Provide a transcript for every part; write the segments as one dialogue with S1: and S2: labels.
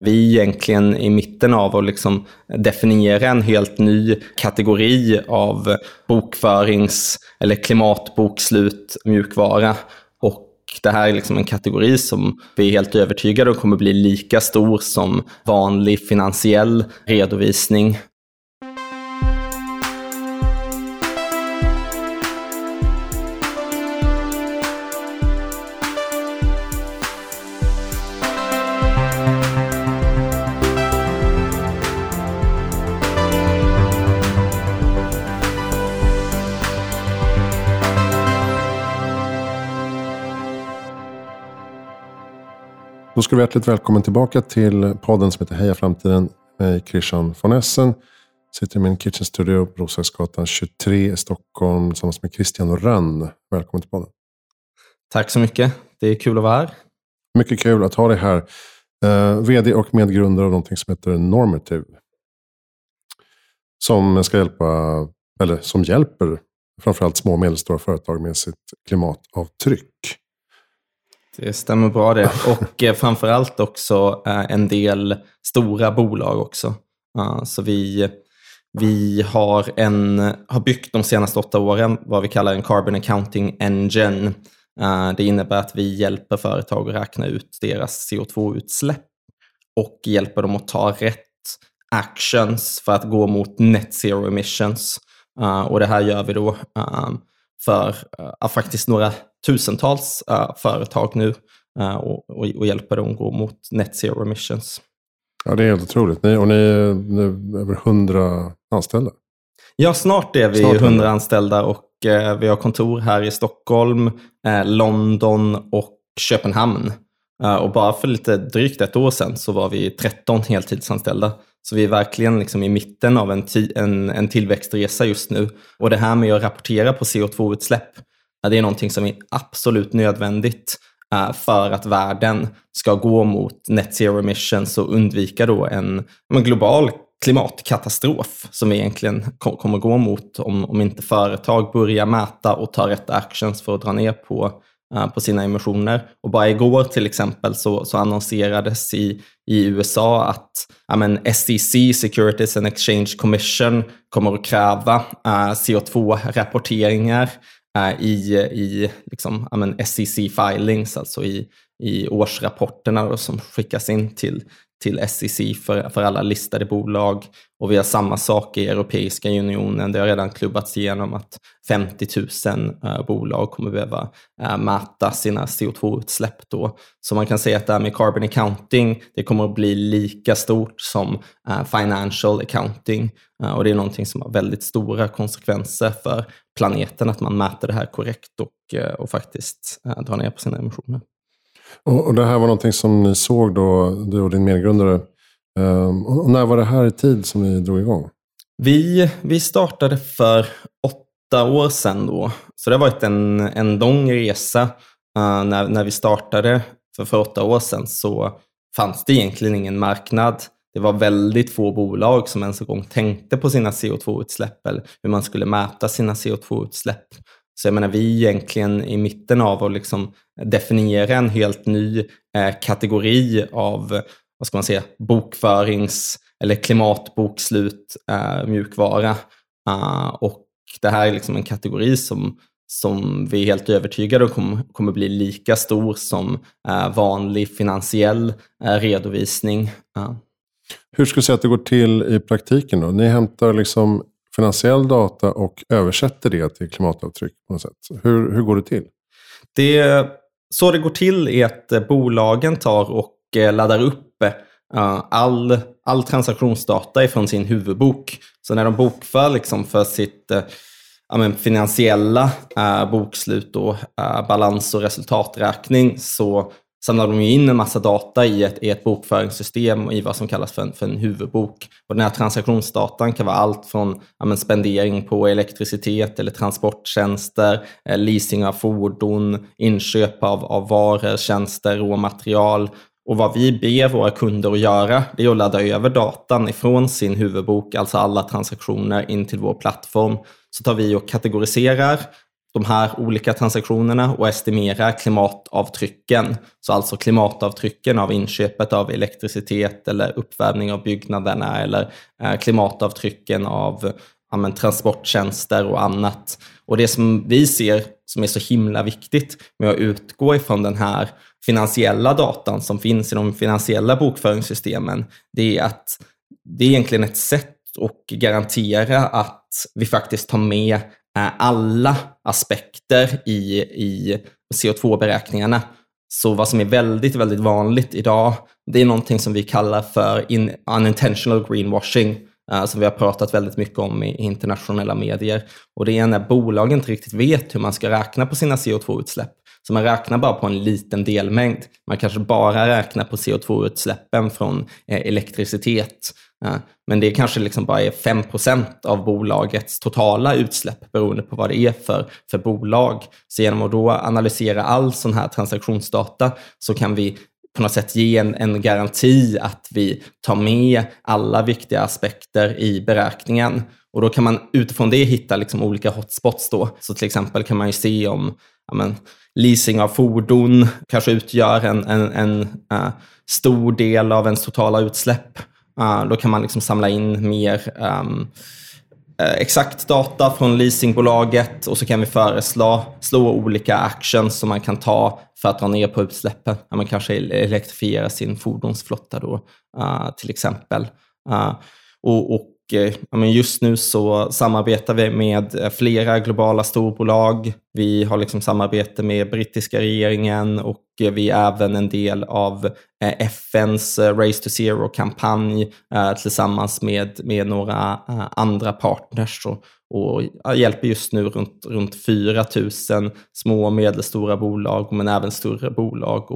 S1: Vi är egentligen i mitten av att liksom definiera en helt ny kategori av bokförings eller klimatbokslut mjukvara. Och det här är liksom en kategori som vi är helt övertygade om kommer bli lika stor som vanlig finansiell redovisning.
S2: Ska vi hjärtligt välkommen tillbaka till podden som heter Heja Framtiden med Christian von Essen. Sitter i min kitchen studio på Roslagsgatan 23 i Stockholm tillsammans med Christian Rönn. Välkommen till podden.
S1: Tack så mycket. Det är kul att vara här.
S2: Mycket kul att ha dig här. Uh, VD och medgrundare av någonting som heter Normative. Som ska hjälpa, eller som hjälper framförallt små och medelstora företag med sitt klimatavtryck.
S1: Det stämmer bra det. Och eh, framförallt också eh, en del stora bolag också. Eh, så vi, vi har, en, har byggt de senaste åtta åren vad vi kallar en Carbon Accounting Engine. Eh, det innebär att vi hjälper företag att räkna ut deras CO2-utsläpp och hjälper dem att ta rätt actions för att gå mot net zero emissions. Eh, och det här gör vi då för uh, faktiskt några tusentals uh, företag nu uh, och, och, och, hjälper dem gå mot net zero emissions.
S2: Ja, det är helt otroligt. Ni, och ni är nu över hundra anställda.
S1: Ja, snart är vi hundra anställda och vi har kontor här i Stockholm, London och Köpenhamn. och bara för lite drygt ett år sedan så var vi 13 heltidsanställda. Så vi är verkligen liksom i mitten av en, en, en tillväxtresa just nu. Och det här med att rapportera på CO2-utsläpp, det är någonting som är absolut nödvändigt eh, för att världen ska gå mot net zero emissions och undvika då en, en global klimatkatastrof som vi egentligen kommer gå mot om, om inte företag börjar mäta och ta rätt actions för att dra ner på eh, på sina emissioner. Och bara igår till exempel så, så annonserades i, i USA att ja, men SEC, Securities and Exchange Commission, kommer att kräva eh, uh, CO2-rapporteringar uh, Eh, i, i liksom, SEC filings, alltså i, i årsrapporterna då, som skickas in till, till SEC för, för alla listade bolag. Och vi har samma sak i Europeiska unionen. Det har redan klubbats igenom att 50 000 uh, bolag kommer behöva uh, mäta sina CO2-utsläpp då. Så man kan säga att det här med carbon accounting, det kommer att bli lika stort som uh, financial accounting. Eh, och det är någonting som har väldigt stora konsekvenser för planeten, att man mäter det här korrekt och, och faktiskt drar ner på sina emissioner.
S2: Och, och, det här var någonting som ni såg då, du och din medgrundare. Um, och när var det här i tid som ni drog igång?
S1: Vi, vi startade för åtta år sedan då. Så det har varit en, en lång resa. Uh, när, när vi startade för, för åtta år sedan så fanns det egentligen ingen marknad. Det var väldigt få bolag som ens en gång tänkte på sina CO2-utsläpp eller hur man skulle mäta sina CO2-utsläpp. Så jag menar, vi är egentligen i mitten av att liksom definiera en helt ny eh, kategori av vad ska man säga, bokförings eller klimatbokslut eh, mjukvara. Uh, och det här är liksom en kategori som, som vi är helt övertygade om kommer, bli lika stor som vanlig finansiell redovisning.
S2: Hur skulle du säga att det går till i praktiken? Då? Ni hämtar liksom finansiell data och översätter det till klimatavtryck på något sätt. Hur, hur går det till?
S1: Det, så det går till är att eh, bolagen tar och eh, laddar upp eh, all, all transaktionsdata ifrån sin huvudbok. Så när de bokför liksom för sitt ja, finansiella bokslut och balans och resultaträkning så samlar de in en massa data i ett, i ett bokföringssystem i vad som kallas för en, för en huvudbok. Och den här transaktionsdatan kan vara allt från ja, spendering på elektricitet eller transporttjänster, eh, leasing av fordon, inköp av, av varor, tjänster, råmaterial. Och vad vi ber våra kunder att göra, det är att ladda över datan ifrån sin huvudbok, alltså alla transaktioner, in till vår plattform. Så tar vi och kategoriserar de här olika transaktionerna och estimera klimatavtrycken. Så alltså klimatavtrycken av inköpet av elektricitet eller uppvärmning av byggnaderna eller eh, klimatavtrycken av ja, transporttjänster och annat. Och det som vi ser som är så himla viktigt med att utgå ifrån den här finansiella datan som finns i de finansiella bokföringssystemen, det är att det är egentligen ett sätt att garantera att vi faktiskt tar med Eh, alla aspekter i, i CO2-beräkningarna. Så vad som är väldigt, väldigt vanligt idag, det är någonting som vi kallar för in, unintentional greenwashing, uh, som vi har pratat väldigt mycket om i internationella medier. Och det är när bolagen inte riktigt vet hur man ska räkna på sina CO2-utsläpp. Så man räknar bara på en liten delmängd. Man kanske bara räknar på CO2-utsläppen från eh, elektricitet. Men det kanske liksom bara är 5 av bolagets totala utsläpp beroende på vad det är för, för bolag. Så genom att då analysera all sån här transaktionsdata så kan vi på något sätt ge en, en garanti att vi tar med alla viktiga aspekter i beräkningen. Och då kan man utifrån det hitta liksom olika hotspots. Då. Så till exempel kan man ju se om ja men, leasing av fordon kanske utgör en, en, en uh, stor del av ens totala utsläpp. Uh, då kan man liksom samla in mer um, exakt data från leasingbolaget och så kan vi föreslå slå olika actions som man kan ta för att dra ner på utsläppen. Ja, man kanske elektrifiera sin fordonsflotta då, uh, till exempel. Uh, och, och eh, men just nu så samarbetar vi med flera globala storbolag. Vi har liksom samarbete med brittiska regeringen och vi är även en del av eh, FNs eh, Race to Zero-kampanj tillsammans med, med några andra partners och, hjälper just nu runt, runt 4 000 små och medelstora bolag men även större bolag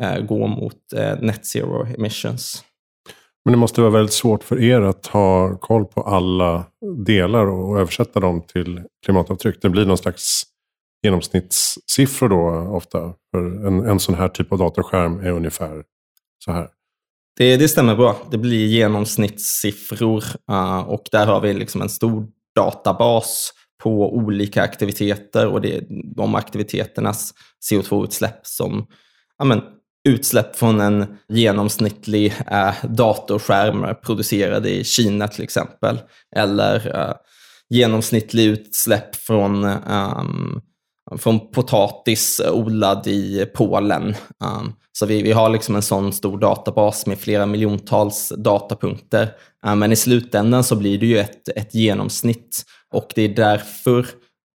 S1: att gå mot net zero emissions.
S2: Men det måste vara väldigt svårt för er att ha koll på alla delar och översätta dem till klimatavtryck. Det blir någon slags genomsnittssiffror då ofta. För en, en sån här typ av datorskärm är ungefär så här.
S1: Det, det stämmer bra. Det blir genomsnittssiffror uh, och där har vi liksom en stor databas på olika aktiviteter och det är de aktiviteternas CO2-utsläpp som ja, men, utsläpp från en genomsnittlig eh, datorskärm producerad i Kina till exempel. Eller eh, genomsnittlig utsläpp från, ähm, från potatis odlad i Polen. Um, så vi, vi har liksom en sån stor databas med flera miljontals datapunkter. Eh, men i slutändan så blir det ju ett, ett genomsnitt och det är därför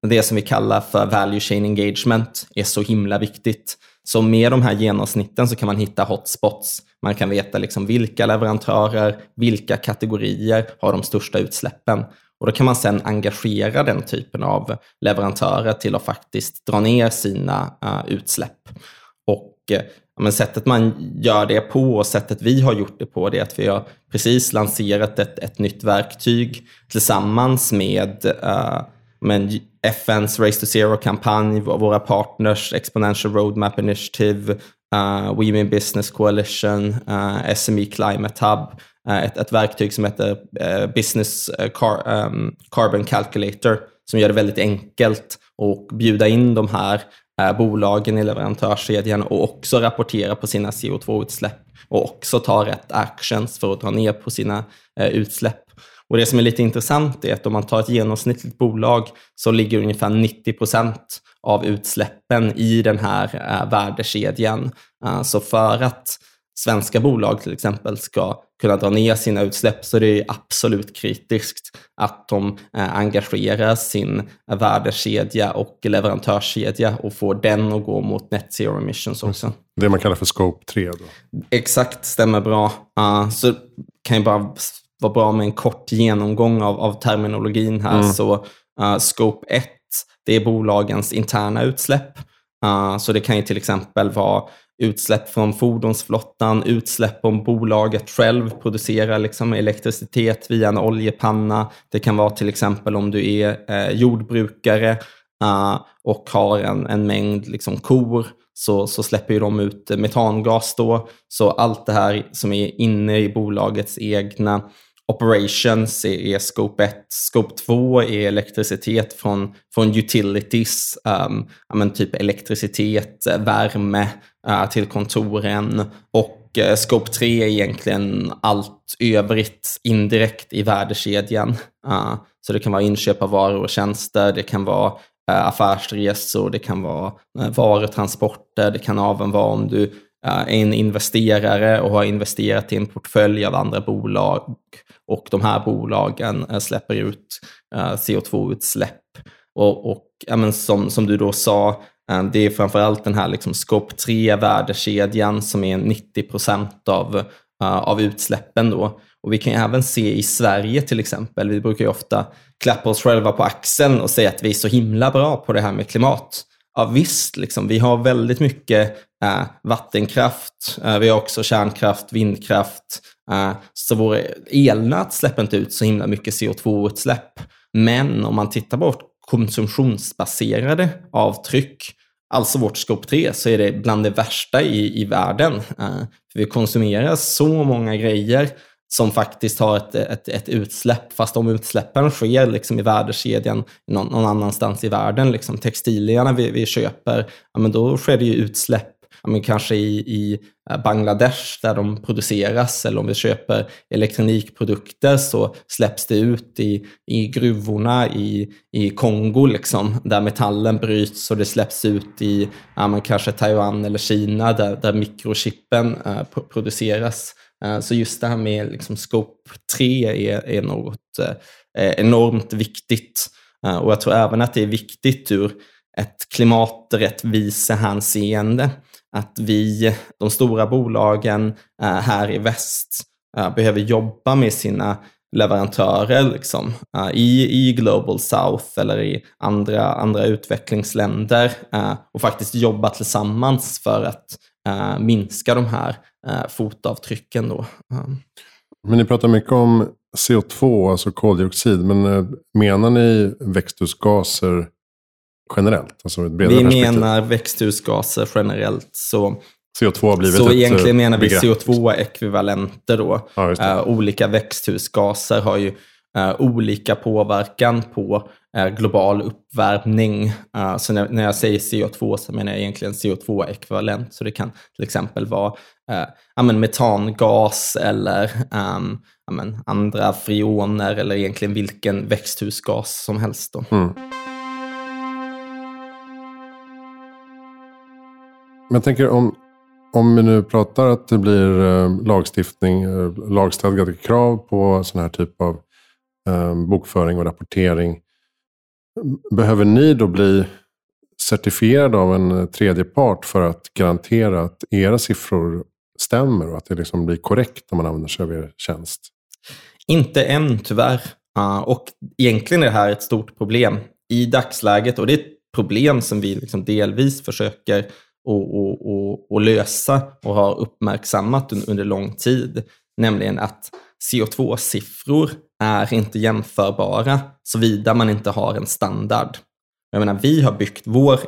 S1: det som vi kallar för value chain engagement är så himla viktigt. Så med de här genomsnitten så kan man hitta hotspots. Man kan veta liksom vilka leverantörer, vilka kategorier har de största utsläppen. Och då kan man sedan engagera den typen av leverantörer till att faktiskt dra ner sina uh, utsläpp. Och eh, men sättet man gör det på och sättet vi har gjort det på det är att vi har precis lanserat ett, ett nytt verktyg tillsammans med eh, uh, men FNs Race to Zero-kampanj, våra partners, Exponential Roadmap Initiative, uh, Women Business Coalition, eh, uh, SME Climate Hub, uh, ett, ett, verktyg som heter uh, Business Car, um, Carbon Calculator som gör det väldigt enkelt att bjuda in de här Eh, bolagen i leverantörskedjan och också rapportera på sina CO2-utsläpp och också ta rätt actions för att dra ner på sina eh, utsläpp. Och Det som är lite intressant är att om man tar ett genomsnittligt bolag så ligger ungefär 90 procent av utsläppen i den här eh, värdekedjan. Så för att svenska bolag till exempel ska kunna dra ner sina utsläpp så är det absolut kritiskt att de äh, engagerar sin värdekedja och leverantörskedja och får den att gå mot net zero emissions också.
S2: Det man kallar för scope 3 då?
S1: Exakt, stämmer bra. Så kan jag bara vara bra med en kort genomgång av, av terminologin här. Mm. Så uh, Scope 1, det är bolagens interna utsläpp. Så det kan ju till exempel vara utsläpp från fordonsflottan, utsläpp om bolaget själv producerar liksom elektricitet via en oljepanna. Det kan vara till exempel om du är eh, jordbrukare eh, och har en, en mängd liksom, kor så, så släpper ju de ut metangas då. Så allt det här som är inne i bolagets egna operations är, scope 1. Scope 2 är elektricitet från, från utilities, um, men typ elektricitet, eh, värme uh, till kontoren. Och uh, scope 3 är egentligen allt övrigt indirekt i värdekedjan. Uh, så det kan vara inköp av varor och tjänster, det kan vara affärsresor, det kan vara varutransporter, det kan även vara om du Eh, en investerare och har investerat i en portfölj av andra bolag och de här bolagen eh, släpper ut eh, CO2-utsläpp. Och, och ja, men som, som du då sa, det är framförallt den här liksom scope 3-värdekedjan som är 90 procent av, av utsläppen. Då. Och vi kan även se i Sverige till exempel, vi brukar ju ofta klappa oss själva på axeln och säga att vi är så himla bra på det här med klimat. Ja visst, liksom, vi har väldigt mycket äh, vattenkraft, äh, vi har också kärnkraft, vindkraft, äh, så vår elnät släpper inte ut så himla mycket CO2-utsläpp. Men om man tittar på vårt konsumtionsbaserade avtryck, alltså vårt scope 3, så är det bland det värsta i, i världen. För vi konsumerar så många grejer som faktiskt har ett, ett, ett utsläpp, fast de utsläppen sker liksom i värdekedjan någon, någon annanstans i världen. Liksom textilierna vi, vi köper, ja, men då sker det ju utsläpp ja, men kanske i, i eh, Bangladesh där de produceras eller om vi köper elektronikprodukter så släpps det ut i, i gruvorna i, i Kongo liksom, där metallen bryts och det släpps ut i ja, men kanske Taiwan eller Kina där, där mikrochippen eh, produceras. Eh, så just det här med liksom scope 3 är, är något eh, enormt viktigt. Eh, och jag tror även att det är viktigt ur ett klimaträttvisehänseende att vi, de stora bolagen eh, här i väst, behöver jobba med sina leverantörer liksom, i, i Global South eller i andra, andra utvecklingsländer och faktiskt jobba tillsammans för att minska de här fotavtrycken. Då.
S2: Men ni pratar mycket om CO2, alltså koldioxid. Men eh, menar ni växthusgaser generellt? Alltså ett
S1: vi perspektiv? menar växthusgaser generellt. Så
S2: CO2 har blivit
S1: Så
S2: ett
S1: egentligen menar vi CO2-ekvivalenter då. Ja, uh, olika växthusgaser har ju Eh, olika påverkan på eh, global uppvärmning. Eh, så när, när, jag säger CO2 så menar jag egentligen CO2-ekvivalent. Så det kan till exempel vara metangas eller ehm, andra freoner eller egentligen vilken växthusgas som helst. Då. Mm.
S2: Men jag tänker om, om vi nu pratar att det blir lagstiftning, lagstadgade krav på sån här typ av Ehm, bokföring och rapportering. Behöver ni då bli certifierade av en eh, tredje part för att garantera att era siffror stämmer och att det liksom blir korrekt när man använder sig av er tjänst?
S1: Inte än tyvärr. Uh, och egentligen är det här ett stort problem i dagsläget och det är ett problem som vi liksom delvis försöker att lösa och har uppmärksammat under lång tid. Nämligen att CO2-siffror är inte jämförbara såvida man inte har en standard. Jag menar, vi har byggt vår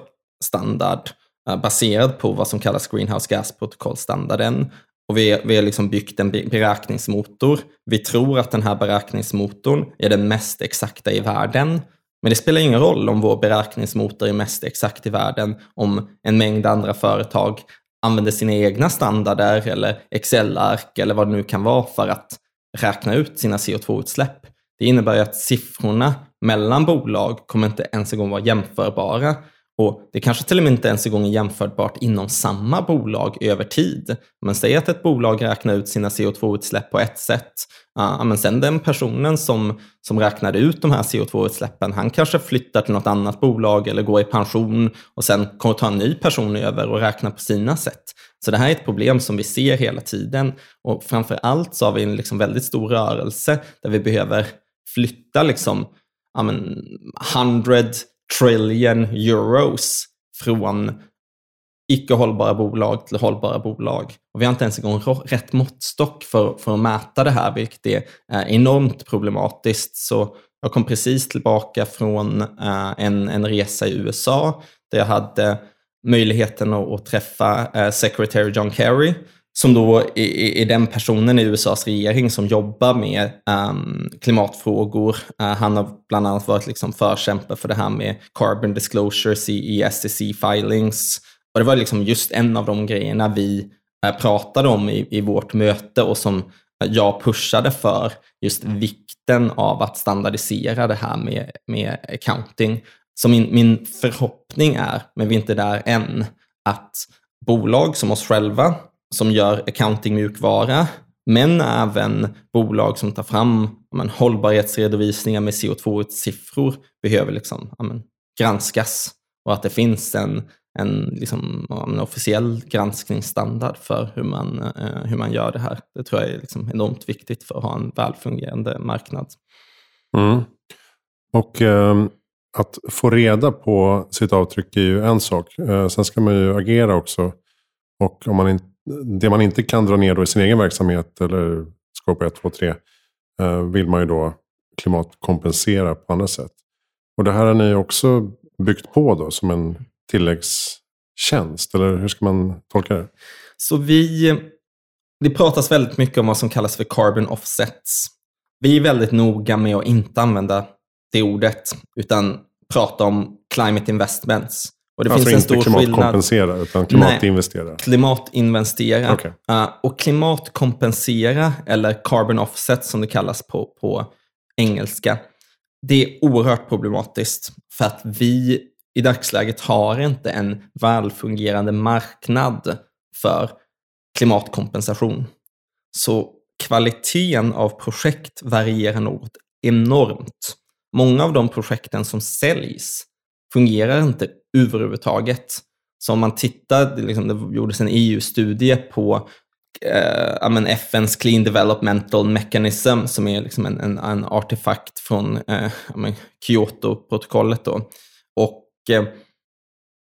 S1: standard eh, baserad på vad som kallas Greenhouse Gas-protokollstandarden. Och vi, vi har liksom byggt en beräkningsmotor. Vi tror att den här beräkningsmotorn är den mest exakta i världen. Men det spelar ingen roll om vår beräkningsmotor är mest exakt i världen om en mängd andra företag använder sina egna standarder eller Excel-ark eller vad det nu kan vara för att räkna ut sina CO2-utsläpp. Det innebär ju att siffrorna mellan bolag kommer inte ens en gång vara jämförbara. Och Det kanske till och med inte ens en gång är jämförbart inom samma bolag över tid. Men säg att ett bolag räknar ut sina CO2-utsläpp på ett sätt. Uh, men sen den personen som, som räknade ut de här CO2-utsläppen, han kanske flyttar till något annat bolag eller går i pension och sen kommer ta en ny person över och räkna på sina sätt. Så det här är ett problem som vi ser hela tiden och framför allt så har vi en liksom väldigt stor rörelse där vi behöver flytta liksom, I mean, 100 trillion euros från icke hållbara bolag till hållbara bolag. Och vi har inte ens en gång rätt måttstock för, för att mäta det här, vilket är eh, enormt problematiskt. Så jag kom precis tillbaka från eh, en, en resa i USA där jag hade möjligheten att, att träffa eh, Secretary John Kerry som då är, är, den personen i USAs regering som jobbar med um, klimatfrågor. Uh, han har bland annat varit liksom förkämpe för det här med carbon disclosures i, i SEC filings. Och det var liksom just en av de grejerna vi uh, pratade om i, i vårt möte och som jag pushade för just vikten av att standardisera det här med, med accounting. Så min, min förhoppning är, men vi är inte där än, att bolag som oss själva som gör accounting-mjukvara, men även bolag som tar fram men, hållbarhetsredovisningar med CO2-siffror behöver liksom, men, granskas och att det finns en, en, liksom, en officiell granskningsstandard för hur man, eh, hur man gör det här. Det tror jag är liksom enormt viktigt för att ha en välfungerande marknad.
S2: Mm. Och ehm, att få reda på sitt avtryck är ju en sak. Eh, sen ska man ju agera också. Och om man in, det man inte kan dra ner då i sin egen verksamhet eller skapa 1, 2, 3 vill man ju då klimatkompensera på andra sätt. Och det här har ni också byggt på då som en tilläggstjänst? Eller hur ska man tolka det?
S1: Så vi, det pratas väldigt mycket om vad som kallas för carbon offsets. Vi är väldigt noga med att inte använda det ordet, utan prata om climate investments.
S2: Och det alltså finns en inte stor klimatkompensera, skillnad. utan klimatinvestera? Nej,
S1: klimatinvestera. Okay. Uh, och klimatkompensera, eller carbon offset som det kallas på, på engelska, det är oerhört problematiskt. För att vi i dagsläget har inte en välfungerande marknad för klimatkompensation. Så kvaliteten av projekt varierar något enormt. Många av de projekten som säljs fungerar inte överhuvudtaget. Så om man tittar, liksom, det gjordes en EU-studie på eh, FNs Clean Developmental Mechanism som är liksom en, en, en artefakt från eh, Kyoto-protokollet. Och Eh,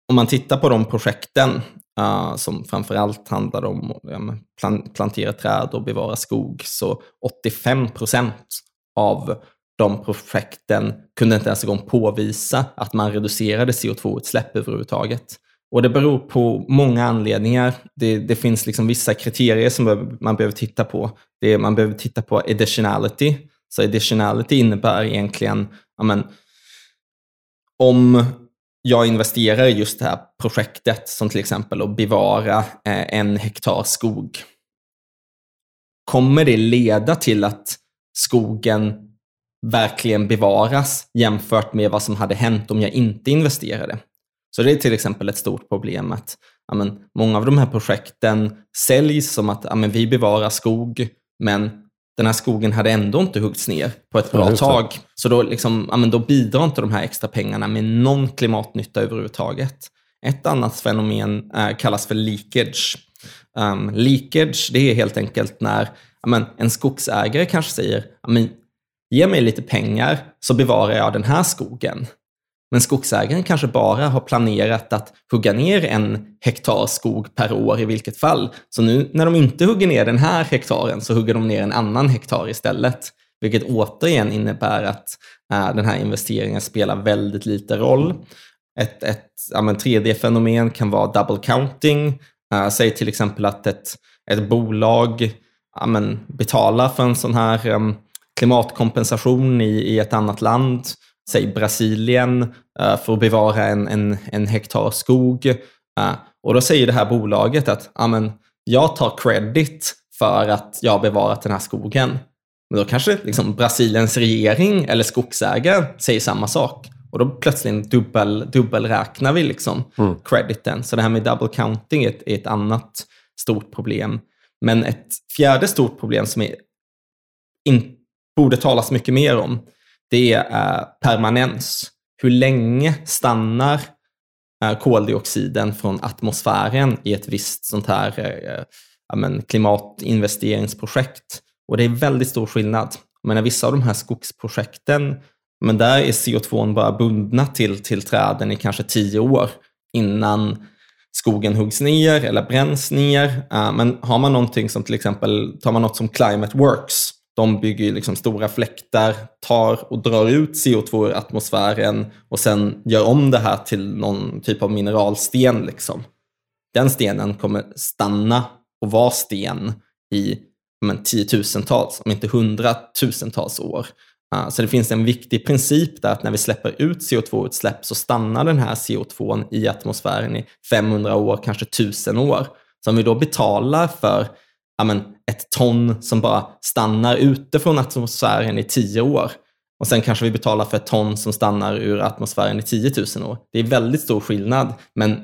S1: om man tittar på de projekten uh, som framförallt handlar om att plantera träd och bevara skog, så 85 procent av de projekten kunde inte ens en gång påvisa att man reducerade CO2-utsläpp överhuvudtaget. Och det beror på många anledningar. Det, det finns liksom vissa kriterier som man behöver titta på. Det, man behöver titta på additionality. Så additionality innebär egentligen, amen, om jag investerar i just det här projektet, som till exempel att bevara eh, en hektar skog. Kommer det leda till att skogen verkligen bevaras jämfört med vad som hade hänt om jag inte investerade? Så det är till exempel ett stort problem att ja, men, många av de här projekten säljs som att ja, men, vi bevarar skog, men den här skogen hade ändå inte huggits ner på ett bra ja, tag. Så då, liksom, ja, men då bidrar inte de här extra pengarna med någon klimatnytta överhuvudtaget. Ett annat fenomen äh, kallas för leakage. Um, leakage det är helt enkelt när ja, men, en skogsägare kanske säger ja, men, ge mig lite pengar så bevarar jag den här skogen. Men skogsägaren kanske bara har planerat att hugga ner en hektar skog per år i vilket fall. Så nu när de inte hugger ner den här hektaren så hugger de ner en annan hektar istället. Vilket återigen innebär att äh, den här investeringen spelar väldigt lite roll. Ett, ett ja, 3D-fenomen kan vara double counting. Äh, säg till exempel att ett, ett bolag ja, men, betalar för en sån här um, klimatkompensation i, i ett annat land säg Brasilien uh, för att bevara en, en, en hektar skog. Uh, och då säger det här bolaget att amen, jag tar credit för att jag har bevarat den här skogen. Men då kanske liksom Brasiliens regering eller skogsägare säger samma sak. Och då plötsligt dubbel, dubbelräknar vi liksom mm. crediten. Så det här med double counting är ett, är ett annat stort problem. Men ett fjärde stort problem som är in, borde talas mycket mer om, det är eh, permanens. Hur länge stannar eh, koldioxiden från atmosfären i ett visst sånt här eh, eh klimatinvesteringsprojekt? Och det är väldigt stor skillnad. Men vissa av de här skogsprojekten, men där är CO2 bara bundna till, till träden i kanske tio år innan skogen huggs ner eller bränns ner. Men har man någonting som till exempel, tar man något som Climate Works, de bygger liksom stora fläktar, tar och drar ut CO2 ur atmosfären och sen gör om det här till någon typ av mineralsten. Liksom. Den stenen kommer stanna och vara sten i men, tiotusentals, om inte hundratusentals år. Ah, så det finns en viktig princip där att när vi släpper ut CO2-utsläpp så stannar den här CO2 i atmosfären i 500 år, kanske 1000 år. Så om vi då betalar för ja, men, ett ton som bara stannar ute från atmosfären i 10 år och sen kanske vi betalar för ett ton som stannar ur atmosfären i 10 000 år. Det är väldigt stor skillnad, men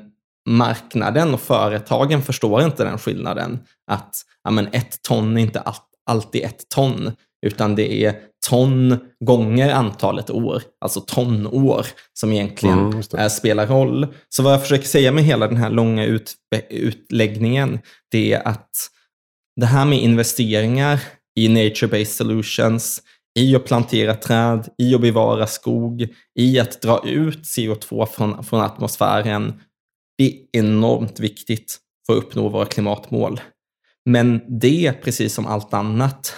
S1: marknaden och företagen förstår inte den skillnaden. Att ja, men ett ton är inte alltid ett ton, utan det är ton gånger antalet år, alltså tonår, som egentligen mm, är, spelar roll. Så vad jag försöker säga med hela den här långa ut, utläggningen, det är att det här med investeringar i nature-based solutions, i att plantera träd, i att bevara skog, i att dra ut CO2 från, från atmosfären, det är enormt viktigt för att uppnå våra klimatmål. Men det, precis som allt annat,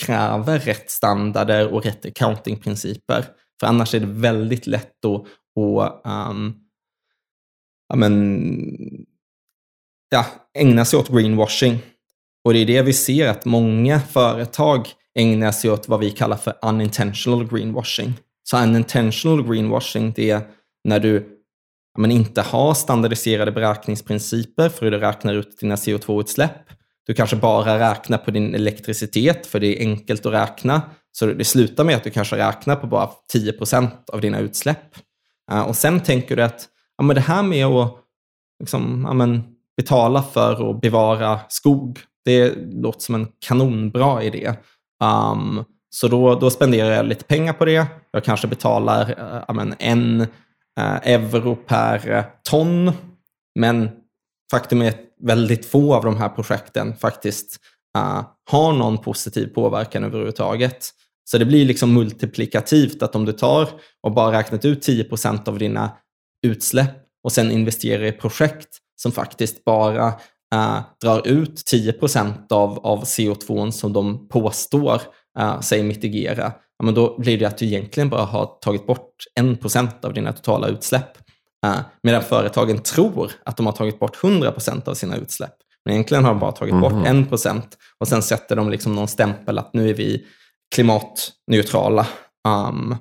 S1: kräver rätt standarder och rätt accountingprinciper. För annars är det väldigt lätt att, att um, ja, men, ja, ägna sig åt greenwashing. Och det är det vi ser att många företag ägnar sig åt vad vi kallar för unintentional greenwashing. Så unintentional greenwashing, det är när du men inte har standardiserade beräkningsprinciper för hur du räknar ut dina CO2-utsläpp. Du kanske bara räknar på din elektricitet för det är enkelt att räkna. Så det slutar med att du kanske räknar på bara 10% av dina utsläpp. Eh, och sen tänker du att ja, men det här med att liksom, ja, men, betala för att bevara skog, det låter som en kanonbra idé. Um, så då, då spenderar jag lite pengar på det. Jag kanske betalar uh, men, en uh, euro per eh, ton. Men faktum är att väldigt få av de här projekten faktiskt uh, har någon positiv påverkan överhuvudtaget. Så det blir liksom multiplikativt att om du tar och bara räknat ut 10% av dina utsläpp och sen investerar i projekt som faktiskt bara uh, drar ut 10 av, av CO2 som de påstår uh, sig mitigera, ja, men då blir det att du egentligen bara har tagit bort 1% av dina totala utsläpp. Uh, medan företagen tror att de har tagit bort 100% av sina utsläpp. Men egentligen har de bara tagit bort mm. 1 och sen sätter de liksom någon stämpel att nu är vi klimatneutrala. Um,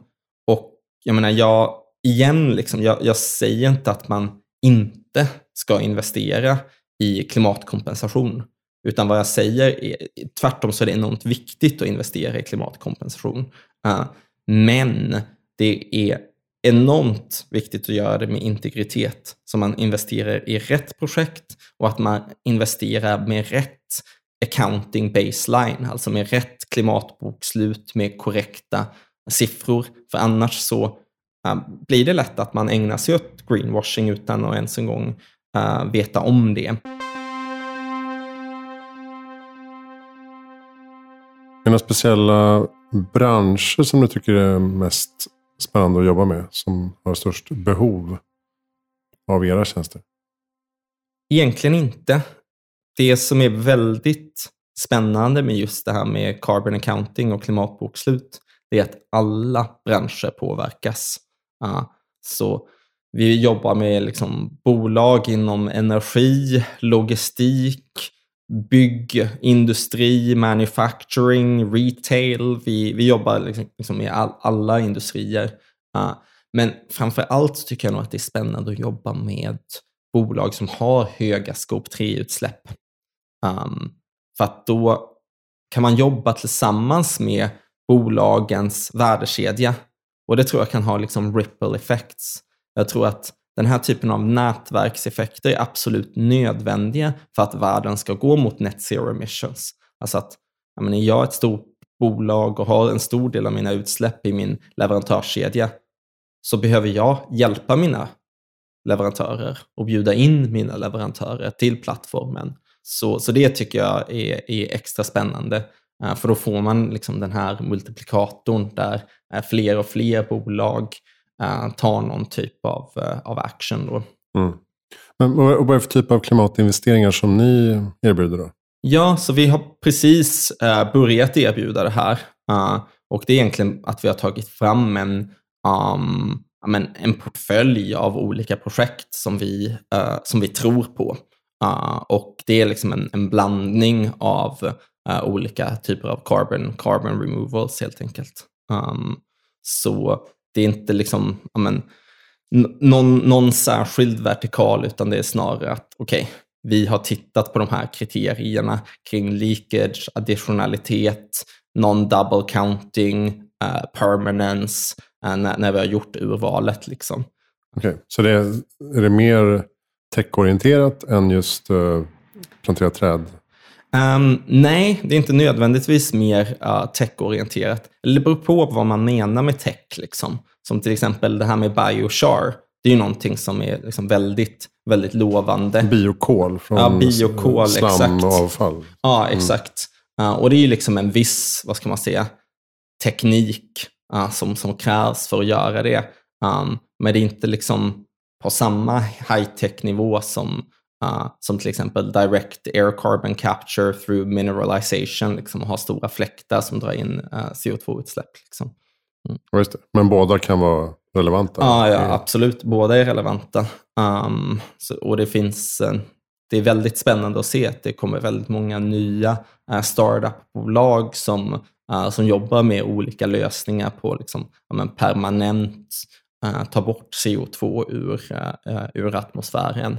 S1: och jag menar, jag, igen, liksom, jag, jag säger inte att man inte ska investera i klimatkompensation. Utan vad jag säger är tvärtom så är det enormt viktigt att investera i klimatkompensation. Eh, men det är enormt viktigt att göra det med integritet. Så man investerar i rätt projekt och att man investerar med rätt accounting baseline, alltså med rätt klimatbokslut med korrekta siffror. För annars så eh, blir det lätt att man ägnar sig åt greenwashing utan att ens en gång uh, veta om det.
S2: Några speciella branscher som du tycker är mest spännande att jobba med? Som har störst behov av era tjänster?
S1: Egentligen inte. Det som är väldigt spännande med just det här med carbon accounting och klimatbokslut, det är att alla branscher påverkas. Uh, så vi jobbar med liksom bolag inom energi, logistik, bygg, industri, manufacturing, retail. Vi, vi jobbar liksom, liksom all, alla industrier. Uh, men framför allt tycker jag nog att det är spännande att jobba med bolag som har höga scope 3-utsläpp. Um, ehm, för att då kan man jobba tillsammans med bolagens värdekedja. Och det tror jag kan ha liksom ripple effects. Jag tror att den här typen av nätverkseffekter är absolut nödvändiga för att världen ska gå mot net zero emissions. Alltså att jag, menar, jag är ett stort bolag och har en stor del av mina utsläpp i min leverantörskedja så behöver jag hjälpa mina leverantörer och bjuda in mina leverantörer till plattformen. Så, så det tycker jag är, är extra spännande. Eh, för då får man liksom den här multiplikatorn där eh, fler och fler bolag uh, tar någon typ av, uh, av action. Då. Mm.
S2: Men vad är det för typ av klimatinvesteringar som ni erbjuder? Då?
S1: Ja, så vi har precis uh, börjat erbjuda det här. och det är egentligen att vi har tagit fram en, um, men en portfölj av olika projekt som vi, som vi tror på. Och det är liksom en, en blandning av olika typer av carbon, carbon removals helt enkelt. Um, så det är inte liksom, amen, någon, någon särskild vertikal, utan det är snarare att okej, okay, vi har tittat på de här kriterierna kring leakage, additionalitet, non-double counting, uh, permanence, uh, när, när, vi har gjort urvalet. Liksom.
S2: Okej, okay. så det är, är det mer techorienterat än just eh, uh, plantera träd?
S1: Um, nej, det är inte nödvändigtvis mer uh, techorienterat. Det beror på vad man menar med tech. Liksom. Som till exempel det här med biochar. Det är ju någonting som är liksom väldigt, väldigt lovande.
S2: Biokol från ja, biokol, slam exakt. och avfall.
S1: Ja, mm. exakt. Mm. Uh, och det är ju liksom en viss, vad ska man säga, teknik uh, som, som krävs för att göra det. Um, men det är inte liksom på samma high-tech-nivå som, uh, som till exempel direct air carbon capture through mineralization, liksom, och ha stora fläktar som drar in uh, CO2-utsläpp. Liksom.
S2: Mm. Men båda kan vara relevanta?
S1: Ah, ja, absolut. Båda är relevanta. Um, så, och det finns uh, det är väldigt spännande att se att det kommer väldigt många nya uh, startup-bolag som, som jobbar med olika lösningar på liksom, ja, permanent ta bort CO2 ur, ur atmosfären.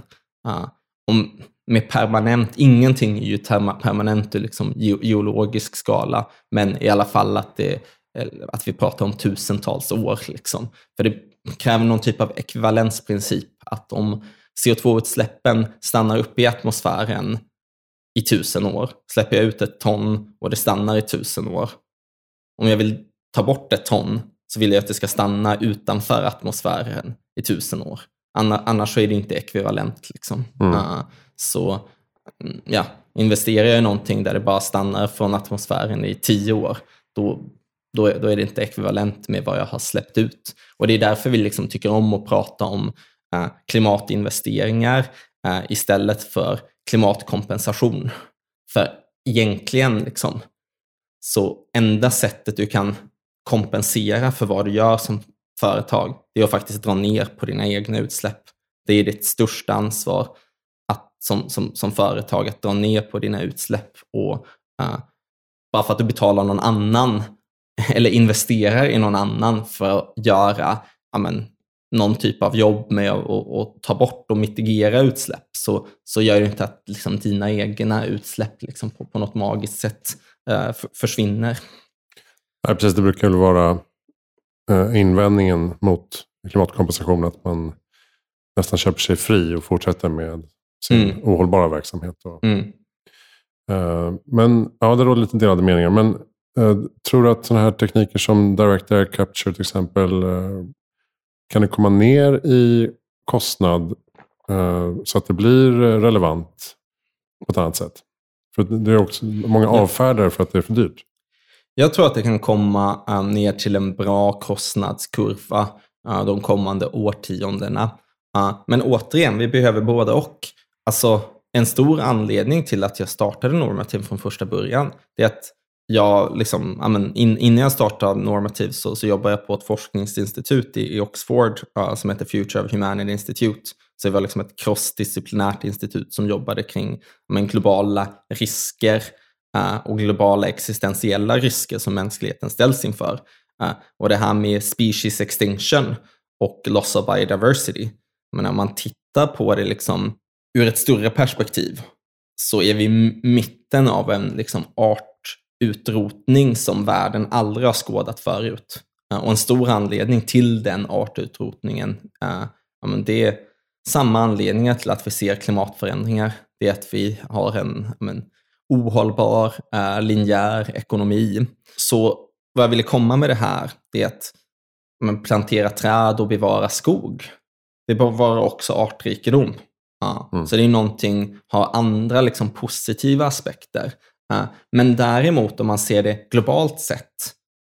S1: Om, med permanent, ingenting är ju permanent i liksom geologisk skala, men i alla fall att, det, eh, att vi pratar om tusentals år. Liksom. För det kräver någon typ av ekvivalensprincip, att om CO2-utsläppen stannar upp i atmosfären i tusen år, släpper jag ut ett ton och det stannar i tusen år. Om jag vill ta bort ett ton så vill jag att det ska stanna utanför atmosfären i tusen år. Annars så är det inte ekvivalent. Liksom. Mm. Uh, så mm, ja, investerar jag i någonting där det bara stannar från atmosfären i tio år, då, då, då är det inte ekvivalent med vad jag har släppt ut. Och Det är därför vi liksom tycker om att prata om uh, klimatinvesteringar uh, istället för klimatkompensation. För egentligen, liksom, så enda sättet du kan kompensera för vad du gör som företag, det är att faktiskt dra ner på dina egna utsläpp. Det är ditt största ansvar att, som, som, som företag att dra ner på dina utsläpp. Och uh, Bara för att du betalar någon annan eller investerar i någon annan för att göra amen, någon typ av jobb med att, ta bort och mitigera utsläpp så, så gör det inte att liksom, dina egna utsläpp liksom, på, på något magiskt sätt uh, försvinner.
S2: Nej, precis, det brukar väl vara invändningen mot klimatkompensation att man nästan köper sig fri och fortsätter med sin mm. ohållbara verksamhet. Mm. Eh, men ja, det råder lite delade meningar. Men eh, tror du att sådana här tekniker som direct air capture till exempel eh, kan det komma ner i kostnad eh, så att det blir relevant på ett annat sätt? För det är också många avfärdar för att det är för dyrt.
S1: Jag tror att det kan komma uh, ner till en bra kostnadskurva uh, de kommande årtiondena. Eh, men återigen, vi behöver både och. Alltså, en stor anledning till att jag startade Normative från första början, det är att jag, liksom, amen, in, innan jag startade Normative så, så jobbade jag på ett forskningsinstitut i, i Oxford som heter Future of Humanity Institute. Så det var liksom ett crossdisciplinärt institut som jobbade kring globala risker Eh, och globala existentiella risker som mänskligheten ställs inför. Eh, och det här med species extinction och loss of biodiversity. Men om man tittar på det liksom ur ett större perspektiv så är vi i mitten av en liksom artutrotning som världen aldrig har skådat förut. Eh, och en stor anledning till den artutrotningen, det är samma anledningar till att vi ser klimatförändringar. Det är att vi har en ohållbar eh, linjär ekonomi. Så vad jag ville komma med det här är att men, plantera träd och bevara skog. Det bevarar också artrikedom. Ja. Mm. Så det är någonting, har andra liksom, positiva aspekter. Ja. Men däremot om man ser det globalt sett,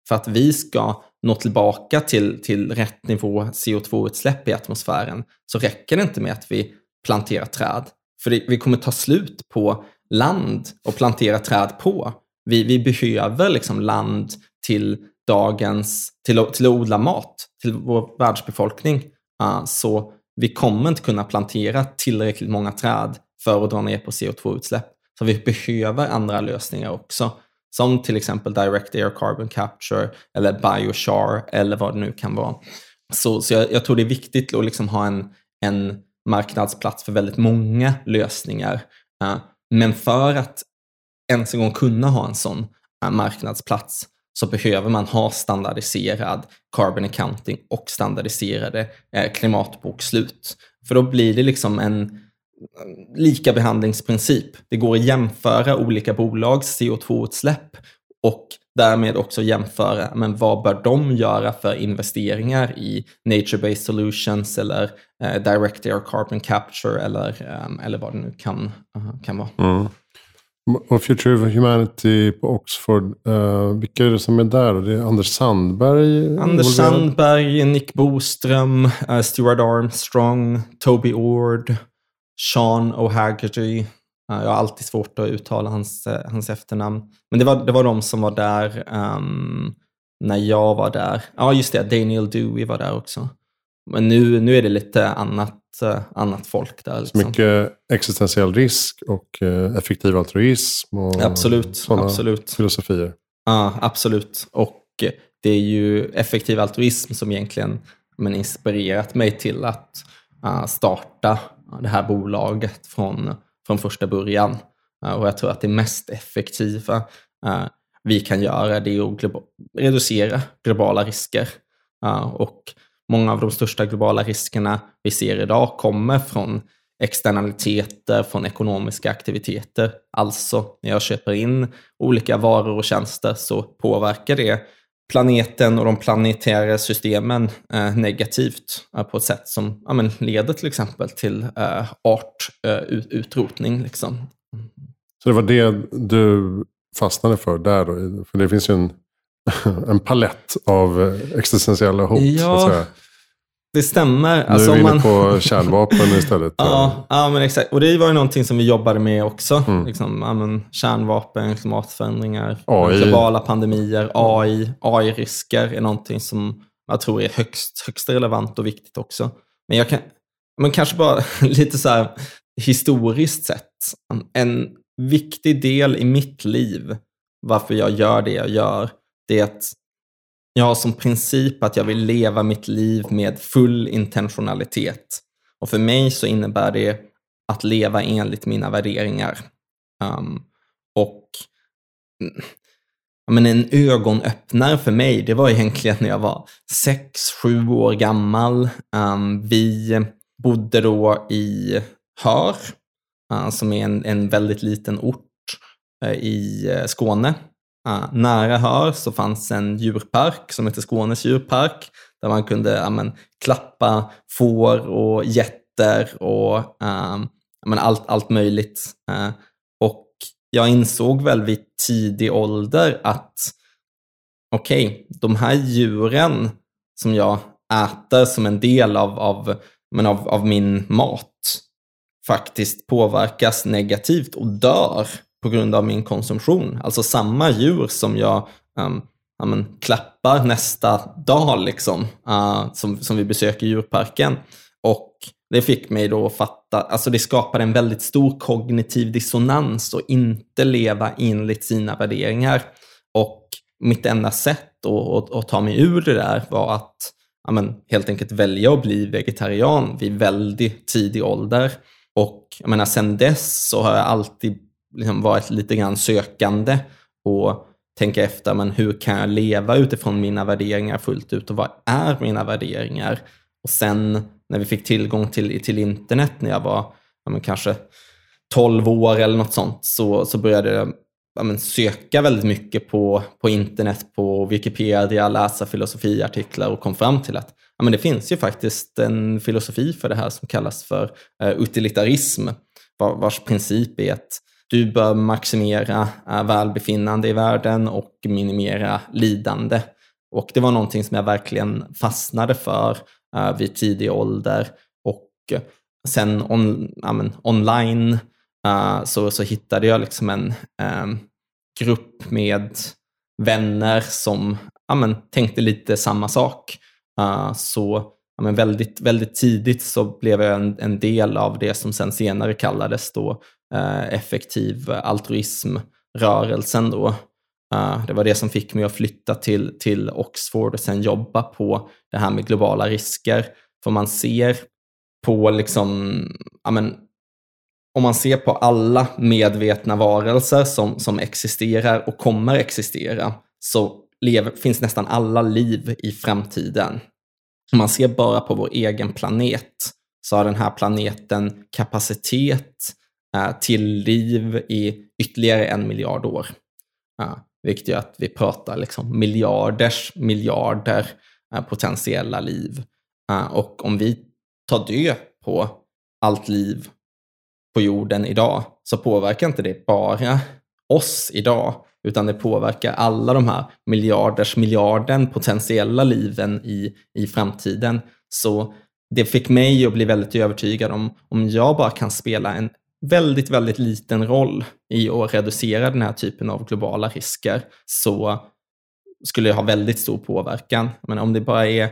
S1: för att vi ska nå tillbaka till, till rätt nivå CO2-utsläpp i atmosfären, så räcker det inte med att vi planterar träd. För det, vi kommer ta slut på land att plantera träd på. Vi, vi behöver liksom land till dagens, till, till att odla mat till vår världsbefolkning. Uh, så vi kommer inte kunna plantera tillräckligt många träd för att dra ner på CO2-utsläpp. Så vi behöver andra lösningar också, som till exempel Direct Air Carbon Capture eller Biochar eller vad det nu kan vara. Så, så jag, jag tror det är viktigt att liksom ha en, en marknadsplats för väldigt många lösningar. Uh, men för att ens en gång kunna ha en sån eh, marknadsplats så behöver man ha standardiserad carbon accounting och standardiserade eh, klimatbokslut. För då blir det liksom en eh, lika behandlingsprincip. Det går att jämföra olika bolags CO2-utsläpp och därmed också jämföra men vad bör de göra för investeringar i nature-based solutions eller eh, direct air carbon capture eller, um, eller vad det nu kan, uh, kan vara.
S2: Mm. Och Future of Humanity på Oxford, uh, vilka är det som är där? Det är Anders Sandberg?
S1: Anders Sandberg, Nick Boström, uh, Stuart Armstrong, Toby Ord, Sean O'Haggerty. Jag har alltid svårt att uttala hans, eh, hans efternamn. Men det var, det var de som var där um, när jag var där. Ja, just det. Daniel Dewey var där också. Men nu, nu är det lite annat, uh, annat folk där.
S2: Liksom. Mycket existentiell risk och uh, effektiv altruism och
S1: absolut, sådana
S2: absolut. filosofier.
S1: Ja, absolut. Och det är ju effektiv altruism som egentligen men, inspirerat mig till att uh, starta det här bolaget från från första början. Eh, och jag tror att det mest effektiva eh, vi kan göra det är att reducera globala risker. Eh, och många av de största globala riskerna vi ser idag kommer från externaliteter från ekonomiska aktiviteter. Alltså, när jag köper in olika varor och tjänster så påverkar det planeten och de planetära systemen eh, negativt eh, på ett sätt som ja, men leder till exempel till eh, artutrotning. Eh, liksom.
S2: Så det var det du fastnade för där då? För det finns ju en, en palett av existentiella hot.
S1: Ja, det stämmer. Nu
S2: alltså, är vi inne man... på kärnvapen istället.
S1: ja, ja, men exakt. Och det var ju någonting som vi jobbade med också. Mm. Liksom, ja, men, kärnvapen, klimatförändringar, AI. globala pandemier, AI, AI-risker är någonting som jag tror är högst, högst relevant och viktigt också. Men jag kan, men kanske bara lite så här historiskt sett. En viktig del i mitt liv, varför jag gör det jag gör, det är att jag har som princip att jag vill leva mitt liv med full intentionalitet. Och för mig så innebär det att leva enligt mina värderingar. Um, och men en ögonöppnare för mig, det var egentligen när jag var sex, sju år gammal. Um, vi bodde då i Hör, uh, som är en, en väldigt liten ort uh, i eh, Skåne. Uh, nära här så fanns en djurpark som hette Skånes djurpark där man kunde ja, men, klappa får och getter och uh, men, allt, allt möjligt. Uh, och jag insåg väl vid tidig ålder att okej, okay, de här djuren som jag äter som en del av, av, men av, av min mat faktiskt påverkas negativt och dör på grund av min konsumtion. Alltså samma djur som jag um, ja, men, klappar nästa dag liksom, uh, som, som vi besöker djurparken. Och det fick mig då att fatta, alltså det skapade en väldigt stor kognitiv dissonans och inte leva enligt sina värderingar. Och mitt enda sätt att, att, att ta mig ur det där var att ja, men, helt enkelt välja att bli vegetarian vid väldigt tidig ålder. Och jag menar, sen dess så har jag alltid liksom varit lite grann sökande och tänka efter, men hur kan jag leva utifrån mina värderingar fullt ut och vad är mina värderingar? Och sen när vi fick tillgång till, till internet när jag var ja, men kanske 12 år eller något sånt så, så började jag ja, men söka väldigt mycket på, på internet, på Wikipedia, läsa filosofiartiklar och kom fram till att ja, men det finns ju faktiskt en filosofi för det här som kallas för uh, utilitarism, vars princip är att du bör maximera eh, välbefinnande i världen och minimera lidande. Och det var någonting som jag verkligen fastnade för eh, vid tidig ålder. Och sen on, ja, men, online eh, så, så hittade jag liksom en ehm, grupp med vänner som ja, men, tänkte lite samma sak. Uh, så ja, men väldigt, väldigt tidigt så blev jag en, en del av det som sen senare kallades då Eh, effektiv altruismrörelsen. Då. Eh, det var det som fick mig att flytta till, till Oxford och sen jobba på det här med globala risker. För man ser på liksom, ja, men, om man ser på alla medvetna varelser som, som existerar och kommer existera så lever, finns nästan alla liv i framtiden. Om man ser bara på vår egen planet så har den här planeten kapacitet eh, Eh, till liv i ytterligare en miljard år. Eh, vilket gör att vi pratar liksom miljarders miljarder eh, potentiella liv. Och om vi tar död på allt liv på jorden idag så påverkar inte det bara oss idag, utan det påverkar alla de här miljarders miljarden potentiella liven i, i framtiden. Så det fick mig att bli väldigt övertygad om om jag bara kan spela en väldigt, väldigt liten roll i att reducera den här typen av globala risker så skulle det ha väldigt stor påverkan. Men om det bara är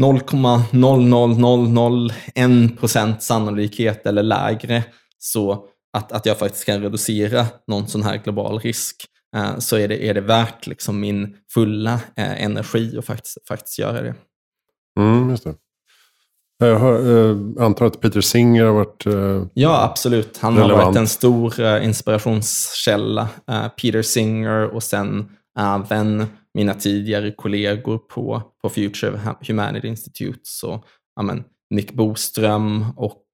S1: 0,00001% sannolikhet eller lägre så att, att jag faktiskt kan reducera någon sån här global risk eh, så är det, är det värt liksom min fulla eh, energi att faktiskt, faktiskt göra det.
S2: Mm, just det. Jag hör, eh, antar att Peter Singer har varit eh,
S1: Ja, absolut. Han relevant. har varit en stor eh, inspirationskälla. Eh, Peter Singer och sen även mina tidigare kollegor på, på Future Humanity Institute. Så, amen, Nick Boström och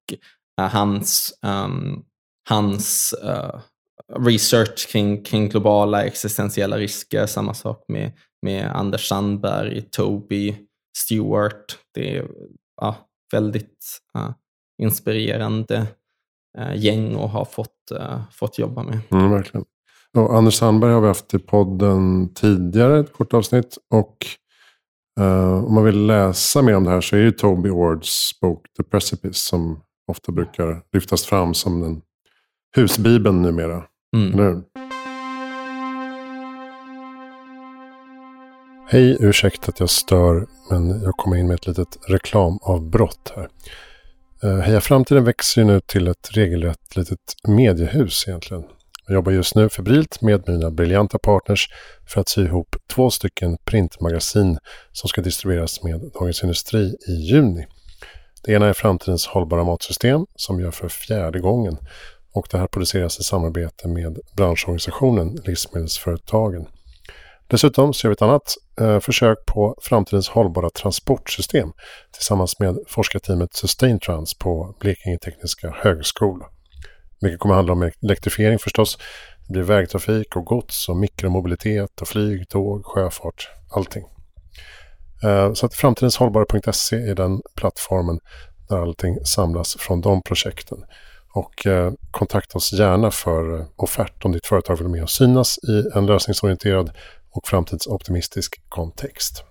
S1: uh, hans, um, hans uh, research kring, kring globala existentiella risker. Samma sak med, med Anders Sandberg, Toby Stewart. Det är uh, väldigt uh, inspirerande gäng att ha fått, fått jobba med.
S2: Mm, verkligen. Och Anders Sandberg har vi haft i podden tidigare, ett kort avsnitt. Och uh, om man vill läsa mer om det här så är ju Toby Wards bok The Precipice som ofta brukar lyftas fram som den husbibeln numera. Mm. Eller hur? Hej, ursäkta att jag stör, men jag kommer in med ett litet reklamavbrott här. Eh, Heja Framtiden växer ju nu till ett regelrätt litet mediehus egentligen. Jag jobbar just nu febrilt med mina briljanta partners för att sy ihop två stycken printmagasin som ska distribueras med Dagens Industri i juni. Det ena är Framtidens hållbara matsystem som gör för fjärde gången och det här produceras i samarbete med branschorganisationen Livsmedelsföretagen. Dessutom så gör vi ett annat eh, försök på framtidens hållbara transportsystem tillsammans med forskarteamet Sustaintrans på Blekinge Tekniska Högskola. Mycket kommer handla om elektrifiering förstås. Det blir vägtrafik och gods och mikromobilitet och flyg, tåg, sjöfart, allting. Eh, så att framtidenshållbara.se är den plattformen där allting samlas från de projekten. Och eh, kontakta oss gärna för eh, offert om ditt företag vill med och synas i en lösningsorienterad och framtidsoptimistisk kontext.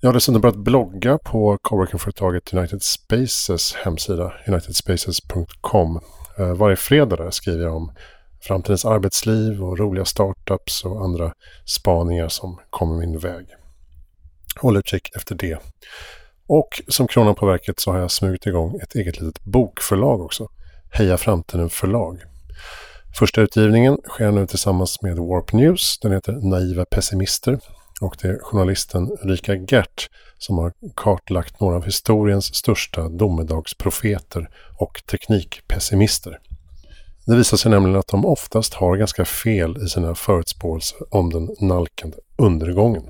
S2: Jag har dessutom börjat blogga på coworkingföretaget United Spaces hemsida, unitedspaces.com. Eh, varje fredag där skriver jag om framtidens arbetsliv och roliga startups och andra spaningar som kommer min väg. Håll utkik efter det. Och som kronan på verket så har jag smugit igång ett eget litet bokförlag också. Heja Framtiden förlag. Första utgivningen sker nu tillsammans med Warp News. Den heter Naiva pessimister och det är journalisten Rika Gert som har kartlagt några av historiens största domedagsprofeter och teknikpessimister. Det visar sig nämligen att de oftast har ganska fel i sina förutspåelser om den nalkande undergången.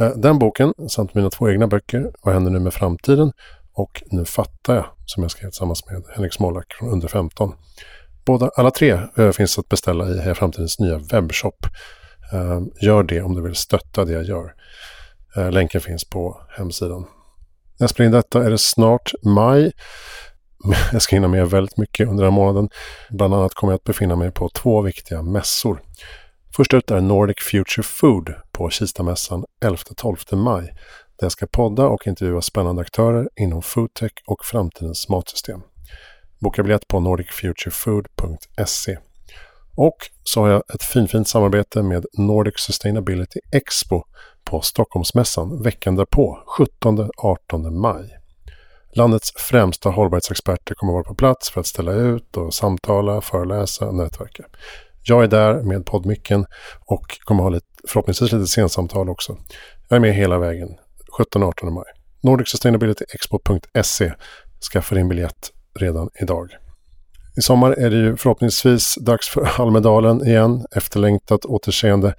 S2: Eh, den boken samt mina två egna böcker, Vad händer nu med framtiden? och Nu fattar jag, som jag skrev tillsammans med Henrik Smolak från Under 15. Båda, alla tre eh, finns att beställa i Heja Framtidens nya webbshop Eh, gör det om du vill stötta det jag gör. Eh, länken finns på hemsidan. När jag spelar in detta är det snart maj. Jag ska hinna med väldigt mycket under den här månaden. Bland annat kommer jag att befinna mig på två viktiga mässor. Först ut är Nordic Future Food på Kistamässan 11-12 maj. Där jag ska podda och intervjua spännande aktörer inom foodtech och framtidens matsystem. Boka biljett på nordicfuturefood.se. Och så har jag ett finfint samarbete med Nordic Sustainability Expo på Stockholmsmässan veckan därpå, 17-18 maj. Landets främsta hållbarhetsexperter kommer vara på plats för att ställa ut och samtala, föreläsa och nätverka. Jag är där med poddmicken och kommer ha lite, förhoppningsvis lite sensamtal också. Jag är med hela vägen, 17-18 maj. NordicSustainabilityExpo.se. Skaffa din biljett redan idag. I sommar är det ju förhoppningsvis dags för Almedalen igen. Efterlängtat återseende.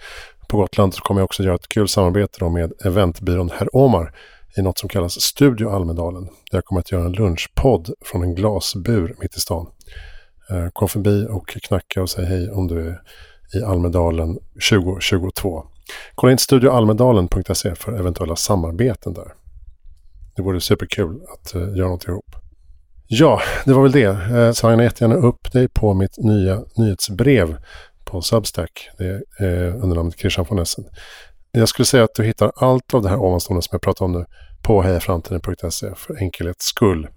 S2: På Gotland så kommer jag också göra ett kul samarbete med eventbyrån Herr Omar i något som kallas Studio Almedalen. Där jag kommer att göra en lunchpodd från en glasbur mitt i stan. Eh, Kom förbi och knacka och säg hej om du är i Almedalen 2022. Kolla in studioalmedalen.se för eventuella samarbeten där. Det vore superkul att eh, göra något ihop. Ja, det var väl det. Eh, Signa jättegärna upp dig på mitt nya nyhetsbrev på Substack. Det är eh, under namnet Christian von Essen. Jag skulle säga att du hittar allt av det här ovanstående som jag pratar om nu på hejaframtiden.se för enkelhets skull.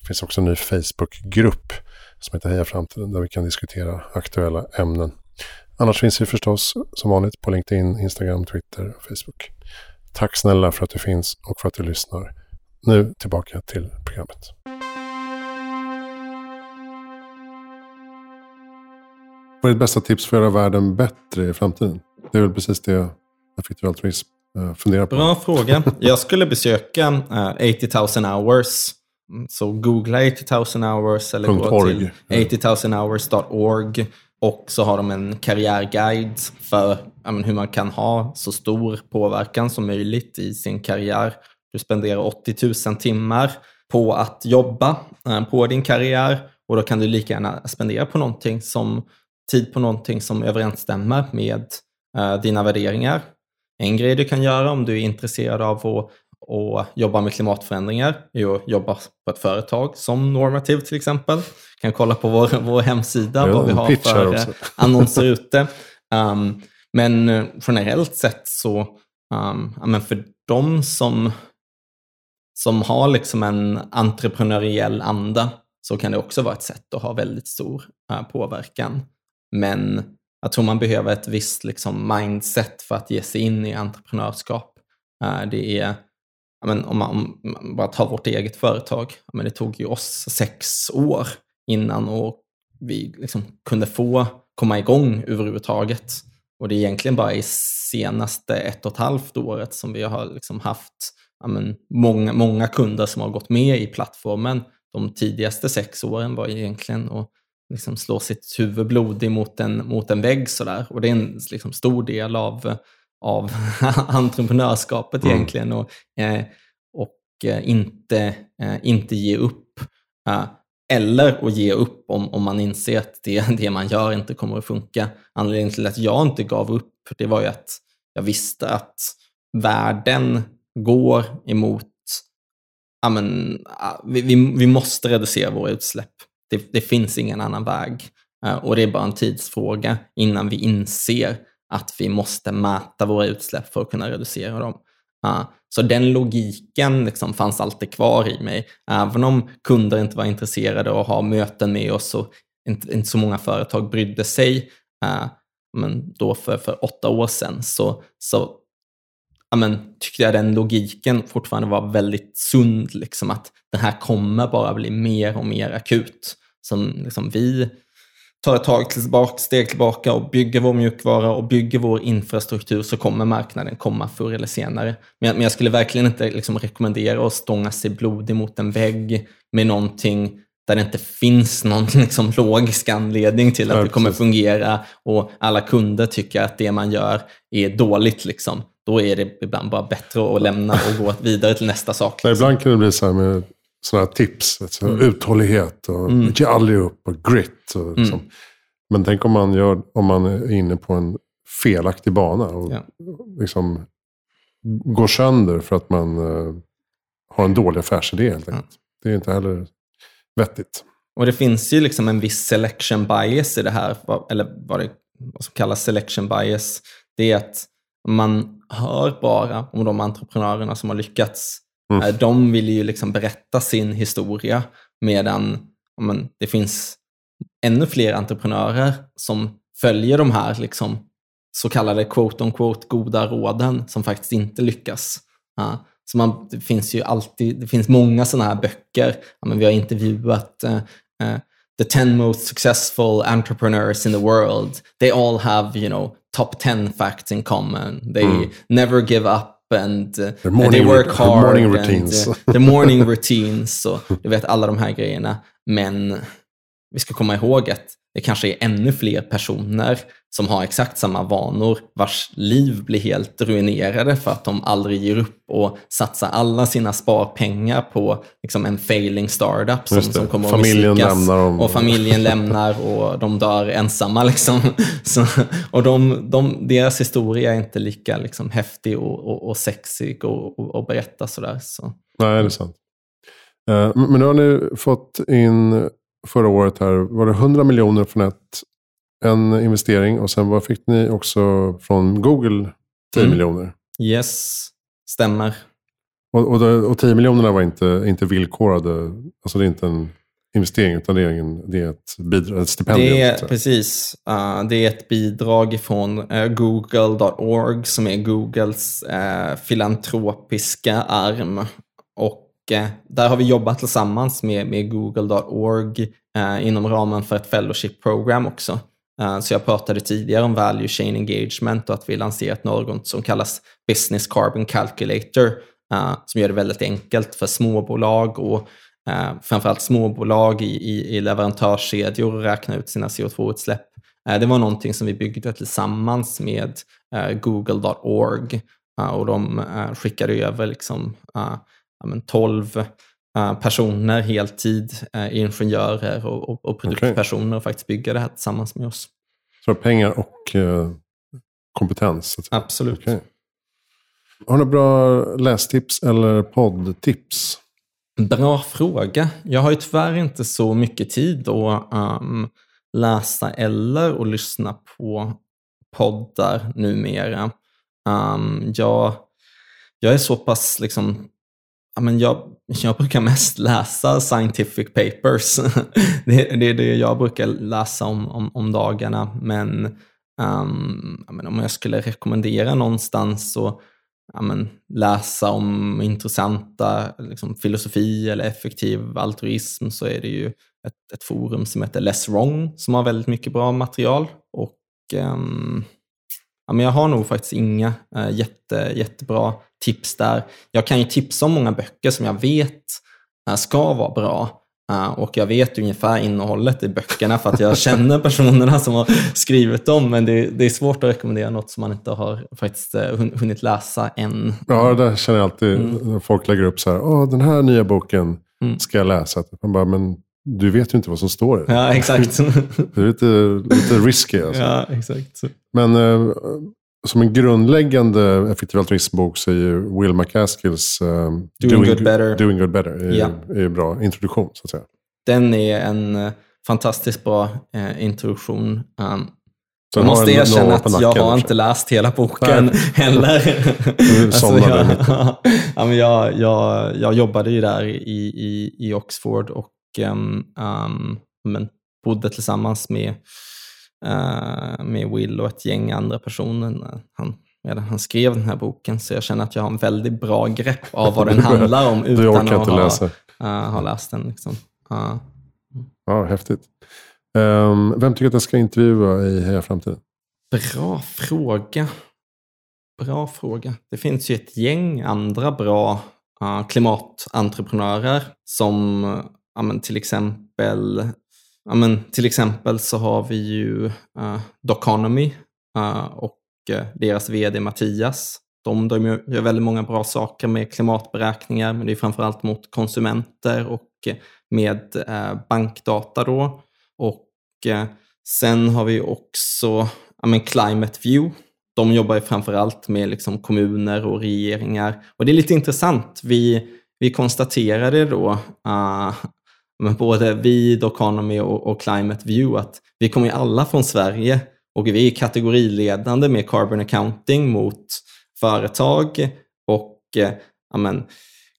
S2: Det finns också en ny Facebookgrupp som heter Heja Framtiden där vi kan diskutera aktuella ämnen. Annars finns vi förstås som vanligt på LinkedIn, Instagram, Twitter och Facebook. Tack snälla för att du finns och för att du lyssnar. Nu tillbaka till programmet. Vad är ditt bästa tips för att göra världen bättre i framtiden? Det är väl precis det Effektiv altruism eh, funderar på.
S1: Bra fråga. Jag skulle besöka uh, eh, 80 000 hours. Mm, så googla 80 000 hours eller gå
S2: org.
S1: till 80 Och så har de en karriärguide för menar, hur man kan ha så stor påverkan som möjligt i sin karriär. Du spenderar 80 000 timmar på att jobba uh, på din karriär och då kan du lika gärna spendera på någonting som, tid på någonting som överensstämmer med uh, dina värderingar. En grej du kan göra om du är intresserad av att, att jobba med klimatförändringar är att jobba på ett företag som Normative till exempel. Du kan kolla på vår, vår hemsida ja, vad vi har för eh, annonser ute. Um, men eh, generellt sett så, um, för de som, som har liksom en entreprenöriell anda så kan det också vara ett sätt att ha väldigt stor uh, påverkan. Men jag tror man behöver ett visst liksom, mindset för att ge sig in i entreprenörskap. Eh, det är, men, om, man, om man bara tar vårt eget företag, men det tog ju oss sex år innan och vi liksom kunde få komma igång överhuvudtaget. Och det är egentligen bara i senaste ett och ett halvt året som vi har liksom haft men, många, många kunder som har gått med i plattformen. De tidigaste sex åren var egentligen att liksom slår sitt huvud blodig mot en, mot en vägg sådär. Och det är en liksom, stor del av, av entreprenörskapet mm. egentligen. Och, eh, och eh, inte, eh, inte ge upp. Eh, eller att ge upp om, om man inser att det, det man gör inte kommer att funka. Anledningen till att jag inte gav upp, det var ju att jag visste att världen går emot Amen, vi, vi, vi måste reducera våra utsläpp. Det, det finns ingen annan väg. Eh, och det är bara en tidsfråga innan vi inser att vi måste mäta våra utsläpp för att kunna reducera dem. Eh, så den logiken liksom fanns alltid kvar i mig. Även om kunder inte var intresserade och ha möten med oss och inte, inte så många företag brydde sig. Eh, men då för, för åtta år sedan så, så ja, men, tyckte jag den logiken fortfarande var väldigt sund. Liksom, att det här kommer bara bli mer och mer akut som liksom vi tar ett tag tillbaka, steg tillbaka och bygger vår mjukvara och bygger vår infrastruktur så kommer marknaden komma förr eller senare. Men jag, men jag skulle verkligen inte liksom rekommendera att stånga sig blodig mot en vägg med någonting där det inte finns någon liksom logisk anledning till att ja, det kommer fungera och alla kunder tycker att det man gör är dåligt. Liksom. Då är det ibland bara bättre att lämna och gå vidare till nästa sak.
S2: Liksom. Ibland kan det bli så här med sådana tips. Alltså, mm. Uthållighet och mm. ge aldrig upp och grit. Och liksom. mm. Men tänk om man, gör, om man är inne på en felaktig bana och ja. liksom går sönder för att man uh, har en dålig affärsidé. Helt enkelt. Det är inte heller vettigt.
S1: Och det finns ju liksom en viss selection bias i det här, eller vad det vad som kallas selection bias. Det är att man hör bara om de entreprenörerna som har lyckats Mm. De vill ju liksom berätta sin historia medan men, det finns ännu fler entreprenörer som följer de här liksom, så kallade quote on quote goda råden som faktiskt inte lyckas. Så man, det finns ju alltid, det finns många sådana här böcker. Men vi har intervjuat uh, the 10 most successful entrepreneurs in the world. They all have, you know, top 10 facts in common. They mm. never give up and uh, morning, they work hard.
S2: Morning routines.
S1: And, uh, the morning routines. Och, du vet alla de här grejerna. Men vi ska komma ihåg att det kanske är ännu fler personer som har exakt samma vanor vars liv blir helt ruinerade för att de aldrig ger upp och satsar alla sina sparpengar på liksom en failing startup som, som kommer att familjen
S2: lämnar dem.
S1: Och familjen lämnar och de dör ensamma. Liksom. Så, och de, de, deras historia är inte lika liksom, häftig och, och, och sexig att berätta sådär. Så.
S2: Nej, det är sant. Eh, men nu har ni fått in förra året här, var det 100 miljoner från ett, en investering och sen vad fick ni också från Google 10 mm. miljoner?
S1: Yes, stämmer.
S2: Och, och, och 10 miljonerna var inte, inte villkorade, alltså det är inte en investering utan det är, en, det är ett, bidrag, ett stipendium.
S1: Det är, precis, uh, det är ett bidrag från uh, google.org som är Googles uh, filantropiska arm. Och där har vi jobbat tillsammans med, med google.org eh, inom ramen för ett fellowship program också. Eh, så jag pratade tidigare om value chain engagement och att vi lanserat något som kallas Business Carbon Calculator eh, som gör det väldigt enkelt för småbolag och eh, framförallt småbolag i, i, i leverantörskedjor att räkna ut sina CO2-utsläpp. Eh, det var någonting som vi byggde tillsammans med eh, google.org eh, och de eh, skickade över liksom, eh, men 12 uh, eh, personer heltid, uh, ingenjörer och, och, och produktpersoner okay. och faktiskt bygga det här tillsammans med oss.
S2: Så pengar och uh, kompetens?
S1: Absolut. Okay.
S2: Har du bra lästips eller poddtips?
S1: Bra fråga. Jag har ju tyvärr inte så mycket tid att um, läsa eller att lyssna på poddar numera. Um, jag, jag är så pass liksom, men jag, jag brukar mest läsa scientific papers. det, det, är det jag brukar läsa om, om, om dagarna. Men, um, ja, men om jag skulle rekommendera någonstans så ja, men, läsa om intressanta liksom, filosofi eller effektiv altruism så är det ju ett, ett forum som heter Less Wrong som har väldigt mycket bra material. Och um, ja, men Jag har nog faktiskt inga uh, jätte, jättebra tips där. Jag kan ju tipsa om många böcker som jag vet uh, ska vara bra. Uh, och jag vet ungefär innehållet i böckerna för att jag känner personerna som har skrivit dem. Men det, det är svårt att rekommendera något som man inte har faktiskt hunnit läsa än.
S2: Ja, det känner jag alltid mm. folk lägger upp så här. Åh, den här nya boken mm. ska jag läsa. Man bara, men du vet ju inte vad som står i
S1: den. Ja, exakt.
S2: det är lite, lite risky. Alltså.
S1: Ja, exakt.
S2: Men eh, som en grundläggande effektiv altruismbok så är ju Will McCaskills uh,
S1: Doing, Doing, Good Better,
S2: Doing Good Better är, ja. är bra introduktion. så att säga.
S1: Den är en uh, fantastiskt bra uh, introduktion. Um, jag måste erkänna att jag har inte läst hela boken Nej. heller. alltså, jag, ja, men jag, jag, jag jobbade ju där i, i, i Oxford och um, men bodde tillsammans med, uh, med Will och ett gäng andra personer. Han, medan han skrev den här boken, så jag känner att jag har en väldigt bra grepp av vad den handlar om utan att ha, läsa. Uh, ha läst den. Liksom. Uh.
S2: Ja, häftigt. Um, vem tycker att jag ska intervjua i Heja Framtiden?
S1: Bra fråga. Bra fråga. Det finns ju ett gäng andra bra uh, klimatentreprenörer som ja, men till exempel ja, men till exempel så har vi ju eh, uh, Doconomy uh, eh, och uh, deras vd Mattias. De, de gör väldigt många bra saker med klimatberäkningar, men det är framförallt mot konsumenter och med uh, bankdata. Då. Och sen har vi också ja, men Climate View. De jobbar ju framförallt med liksom kommuner och regeringar. Och det är lite intressant. Vi, vi konstaterade då men både vi, Economy och, och Climate View, att vi kommer ju alla från Sverige och vi är kategoriledande med carbon accounting mot företag och eh, amen,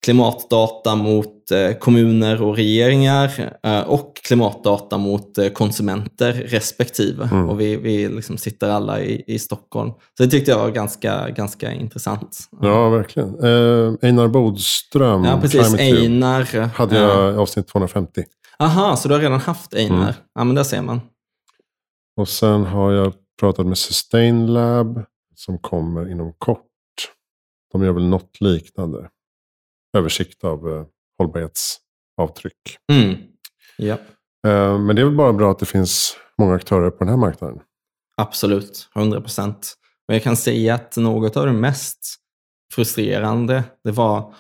S1: klimatdata mot eh, kommuner och regeringar eh, och klimatdata mot eh, konsumenter respektive. Mm. Och vi, vi liksom sitter alla i, i Stockholm. Så det tyckte jag var ganska, ganska intressant.
S2: Ja, verkligen. Eh, Einar Bodström,
S1: ja, precis. Einar,
S2: hade jag i avsnitt 250.
S1: Aha, så du har redan haft Einar? Mm. Ja, men där ser man.
S2: Och sen har jag pratat med Sustain Lab som kommer inom kort. De gör väl något liknande översikt av eh, hållbarhetsavtryck.
S1: Mm. Ja.
S2: Eh, men det är väl bara bra att det finns många aktörer på den här marknaden.
S1: Absolut, 100 procent. Och jag kan säga att något av det mest frustrerande, det var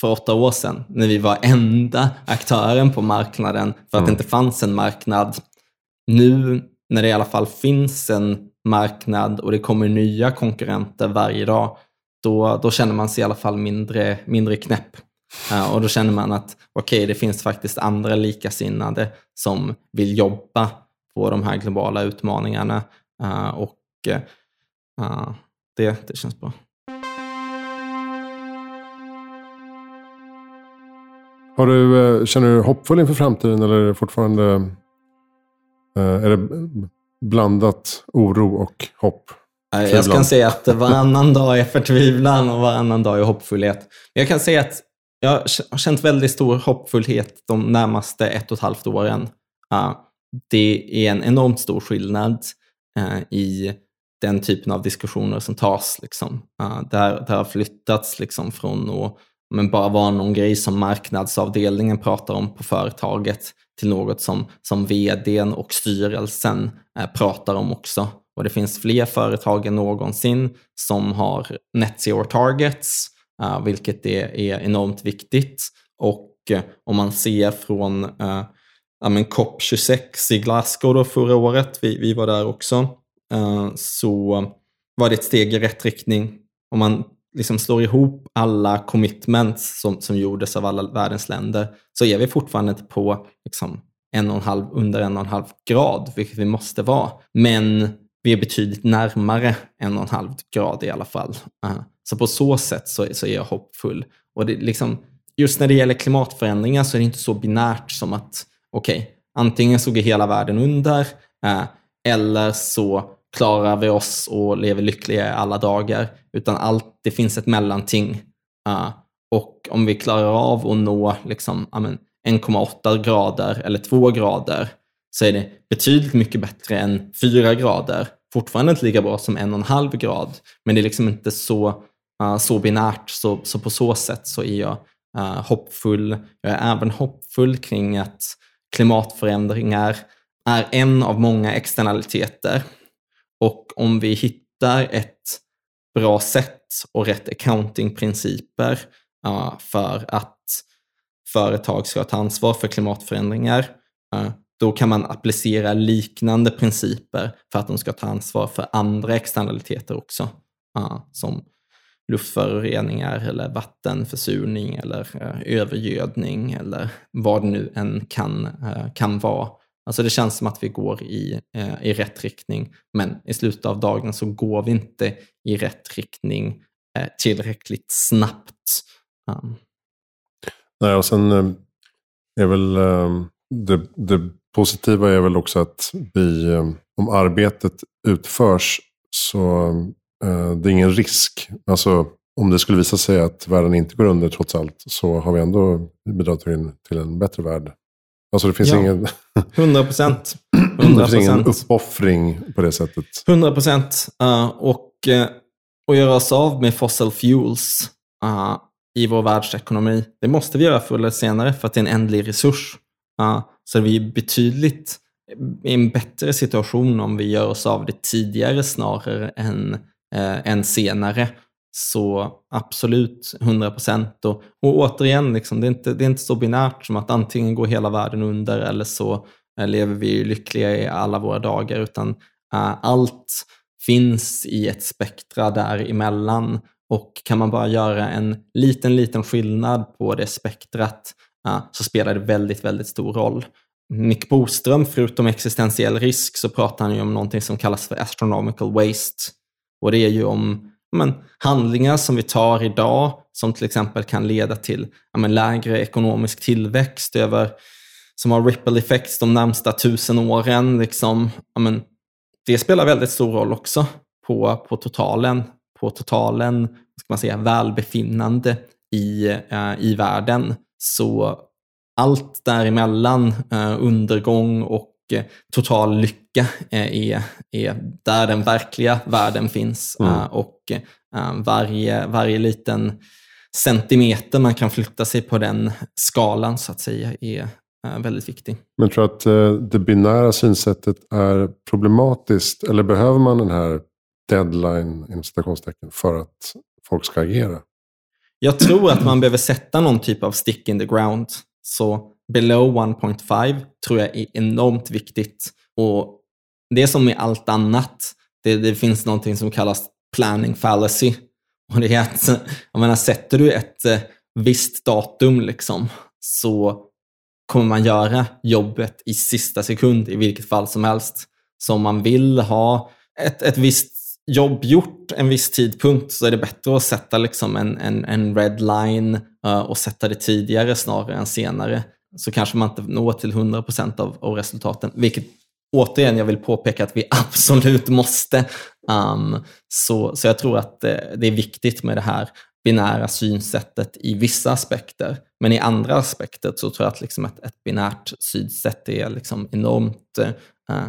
S1: för åtta år sedan när vi var enda aktören på marknaden för att mm. det inte fanns en marknad. Nu när det i alla fall finns en marknad och det kommer nya konkurrenter varje dag då, då känner man sig i alla fall mindre, mindre knäpp. Uh, och då känner man att okej, okay, det finns faktiskt andra likasinnade som vill jobba på de här globala utmaningarna. Uh, och uh, det, det känns bra.
S2: Har du, känner du hoppfull inför framtiden eller är det fortfarande är det blandat oro och hopp?
S1: Jag kan säga att varannan dag är förtvivlan och varannan dag är hoppfullhet. Jag kan säga att jag har känt väldigt stor hoppfullhet de närmaste ett och ett halvt åren. Det är en enormt stor skillnad eh, i den typen av diskussioner som tas. Liksom. Där, det har flyttats liksom från att men bara vara någon grej som marknadsavdelningen pratar om på företaget till något som, som vdn och styrelsen eh, pratar om också. Och det finns fler företag än någonsin som har net zero targets, uh, vilket är, är, enormt viktigt. Och uh, om man ser från uh, ja, COP26 i Glasgow då förra året, vi, vi var där också, så var det ett steg i rätt riktning. Om man liksom slår ihop alla commitments som, som gjordes av alla världens länder så är vi fortfarande inte på liksom, en och en halv, under en och en halv grad, vilket vi måste vara. Men vi är betydligt närmare en och en halv grad i alla fall. Eh, så på så sätt så, så är jag hoppfull. Och det, liksom, just när det gäller klimatförändringar så är det inte så binärt som att okej, okay, antingen så går hela världen under eh, eller så klarar vi oss och lever lyckliga i alla dagar. Utan allt, det finns ett mellanting. Eh, och om vi klarar av att nå liksom, 1,8 grader eller 2 grader så är det betydligt mycket bättre än 4 grader. Fortfarande inte lika bra som 1,5 grad, men det är liksom inte så, uh, så binärt. Så, så på så sätt så är jag uh, hoppfull. Jag är även hoppfull kring att klimatförändringar är en av många externaliteter. Och om vi hittar ett bra sätt och rätt accountingprinciper uh, för att företag ska ta ansvar för klimatförändringar då kan man applicera liknande principer för att de ska ta ansvar för andra externaliteter också. Uh, som luftföroreningar eller vattenförsurning eller uh, övergödning eller vad det nu än kan, uh, kan vara. Alltså det känns som att vi går i, eh, i rätt riktning, men i slutet av dagen så går vi inte i rätt riktning tillräckligt snabbt.
S2: Nej, och sen är väl det, det positiva är väl också att vi, eh, om arbetet utförs så eh, det är ingen risk. Alltså om det skulle visa sig att världen inte går under trots allt så har vi ändå bidragit till, till en bättre värld. Alltså det finns ja, ingen...
S1: 100 procent.
S2: det finns ingen uppoffring på det sättet.
S1: 100 procent. Uh, och uh, att göra oss av med fossil fuels uh, i vår världsekonomi, det måste vi göra förr eller senare för att det är en ändlig resurs. Uh, så vi är betydligt i en bättre situation om vi gör oss av det tidigare snarare än, eh, än senare. Så absolut 100 procent. Och, och återigen, liksom, det, är inte, det är inte så binärt som att antingen går hela världen under eller så eh, lever vi lyckliga i alla våra dagar, utan eh, allt finns i ett spektra däremellan. Och kan man bara göra en liten, liten skillnad på det spektrat så spelar det väldigt, väldigt stor roll. Nick Boström, förutom existentiell risk, så pratar han ju om någonting som kallas för astronomical waste. Och det är ju om men, handlingar som vi tar idag som till exempel kan leda till ja, men, lägre ekonomisk tillväxt över, som har ripple effects de närmsta tusen åren. Liksom, ja, men, det spelar väldigt stor roll också på, på totalen, på totalen ska man säga, välbefinnande i, eh, i världen. Så allt däremellan, eh, undergång och eh, total lycka eh, är, är där den verkliga världen finns. Mm. Eh, och varje, varje liten centimeter man kan flytta sig på den skalan så att säga är väldigt viktig.
S2: Men tror du att det binära synsättet är problematiskt? Eller behöver man den här deadline inom citationstecken för att folk ska agera?
S1: Jag tror att man behöver sätta någon typ av stick in the ground. Så below 1.5 tror jag är enormt viktigt. Och det är som med allt annat. Det, det finns någonting som kallas planning fallacy. Och det är att, jag menar, sätter du ett eh, visst datum liksom, så kommer man göra jobbet i sista sekund i vilket fall som helst. Så om man vill ha ett, ett visst jobb gjort en viss tidpunkt så är det bättre att sätta liksom en, en, en red line eh, och sätta det tidigare snarare än senare. Så kanske man inte når till 100% av, av resultaten, vilket återigen, jag vill påpeka att vi absolut måste. Um, så, så jag tror att det, det, är viktigt med det här binära synsättet i vissa aspekter. Men i andra aspekter så tror jag att liksom ett, ett binärt synsätt är liksom enormt uh,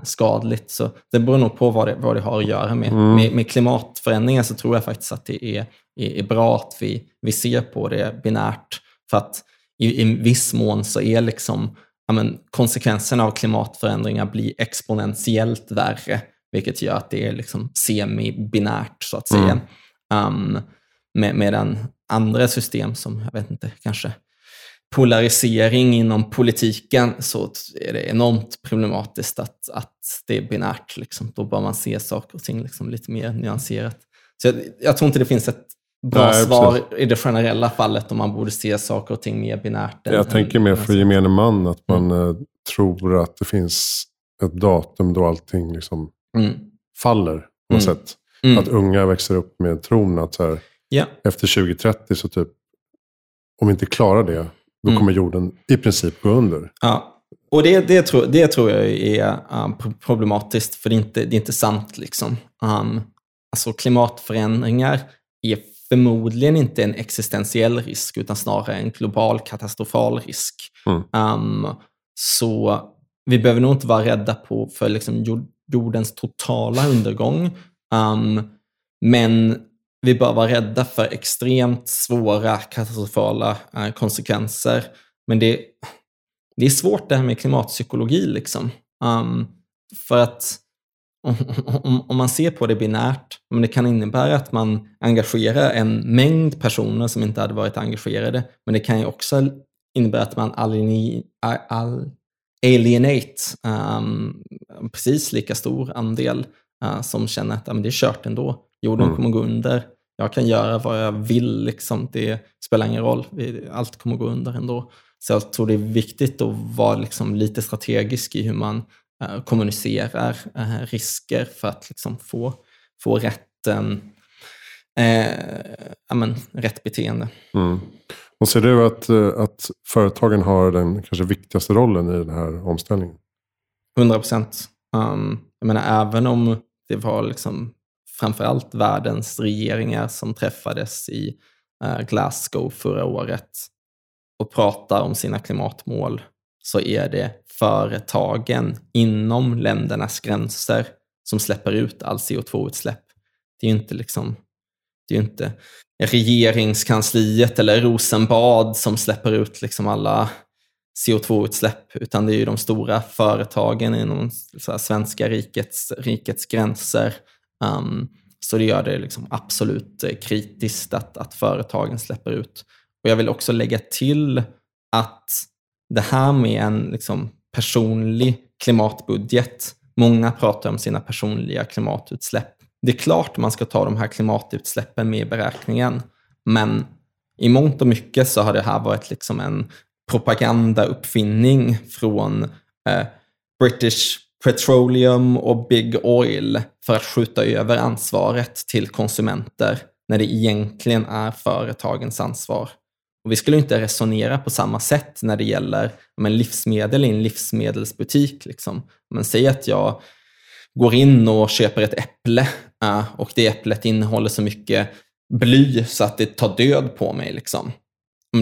S1: skadligt. Så det beror nog på vad det, vad det har att göra med. Mm. med. Med klimatförändringar så tror jag faktiskt att det är, är, är bra att vi, vi ser på det binärt. För att i, i viss mån så är liksom ja, men, konsekvenserna av klimatförändringar blir exponentiellt värre, vilket gör att det är liksom semi-binärt så att säga. Mm. Um, med, medan andra system som, jag vet inte, kanske polarisering inom politiken så är det enormt problematiskt att, att det är binärt. Liksom. Då bör man se saker och ting liksom lite mer nyanserat. Så jag, jag tror inte det finns ett bra Nej, svar precis. i det generella fallet om man borde se saker och ting mer binärt.
S2: Jag än, tänker mer för gemene man att man mm. Eh, tror att det finns ett datum då allting liksom mm. faller på något mm. sätt. Mm. Att unga växer upp med tron att så här, yeah. efter 2030 så typ, om vi inte klarar det, då mm. kommer jorden i princip gå under.
S1: Ja. Och det, det, tror, det tror jag är um, problematiskt, för det är inte, det är inte sant. Liksom. Um, alltså klimatförändringar är förmodligen inte en existentiell risk, utan snarare en global katastrofal risk. Mm. Um, så vi behöver nog inte vara rädda på för liksom jordens totala undergång. Um, men vi bör vara rädda för extremt svåra katastrofala uh, konsekvenser. Men det, det är svårt det här med klimatpsykologi. Liksom. Um, för att om, om, man ser på det binärt, men det kan innebära att man engagerar en mängd personer som inte hade varit engagerade, men det kan ju också innebära att man alienate um, precis lika stor andel uh, som känner att uh, det är kört ändå. Jorden mm. kommer gå under. Jag kan göra vad jag vill, liksom. det spelar ingen roll. Allt kommer gå under ändå. Så jag tror det är viktigt att vara liksom lite strategisk i hur man Eh, kommunicerar eh, risker för att liksom få, få rätt, eh, amen, rätt beteende.
S2: Mm. Och ser du att, eh, att företagen har den kanske viktigaste rollen i den här omställningen?
S1: 100 procent. Um, jag menar, även om det var liksom framförallt världens regeringar som träffades i eh, Glasgow förra året och pratar om sina klimatmål så är det företagen inom ländernas gränser som släpper ut all CO2-utsläpp. Det är ju inte liksom, det är inte regeringskansliet eller Rosenbad som släpper ut liksom alla CO2-utsläpp, utan det är ju de stora företagen inom svenska rikets, rikets gränser. Um, så det gör det liksom absolut eh, kritiskt att, att företagen släpper ut. Och Jag vill också lägga till att det här med en liksom, personlig klimatbudget. Många pratar om sina personliga klimatutsläpp. Det är klart man ska ta de här klimatutsläppen med i beräkningen, men i mångt och mycket så har det här varit liksom en propagandauppfinning från eh, British Petroleum och Big Oil för att skjuta över ansvaret till konsumenter när det egentligen är företagens ansvar. Och vi skulle inte resonera på samma sätt när det gäller men, livsmedel i en livsmedelsbutik. Liksom. Men säg att jag går in och köper ett äpple äh, och det äpplet innehåller så mycket bly så att det tar död på mig. Liksom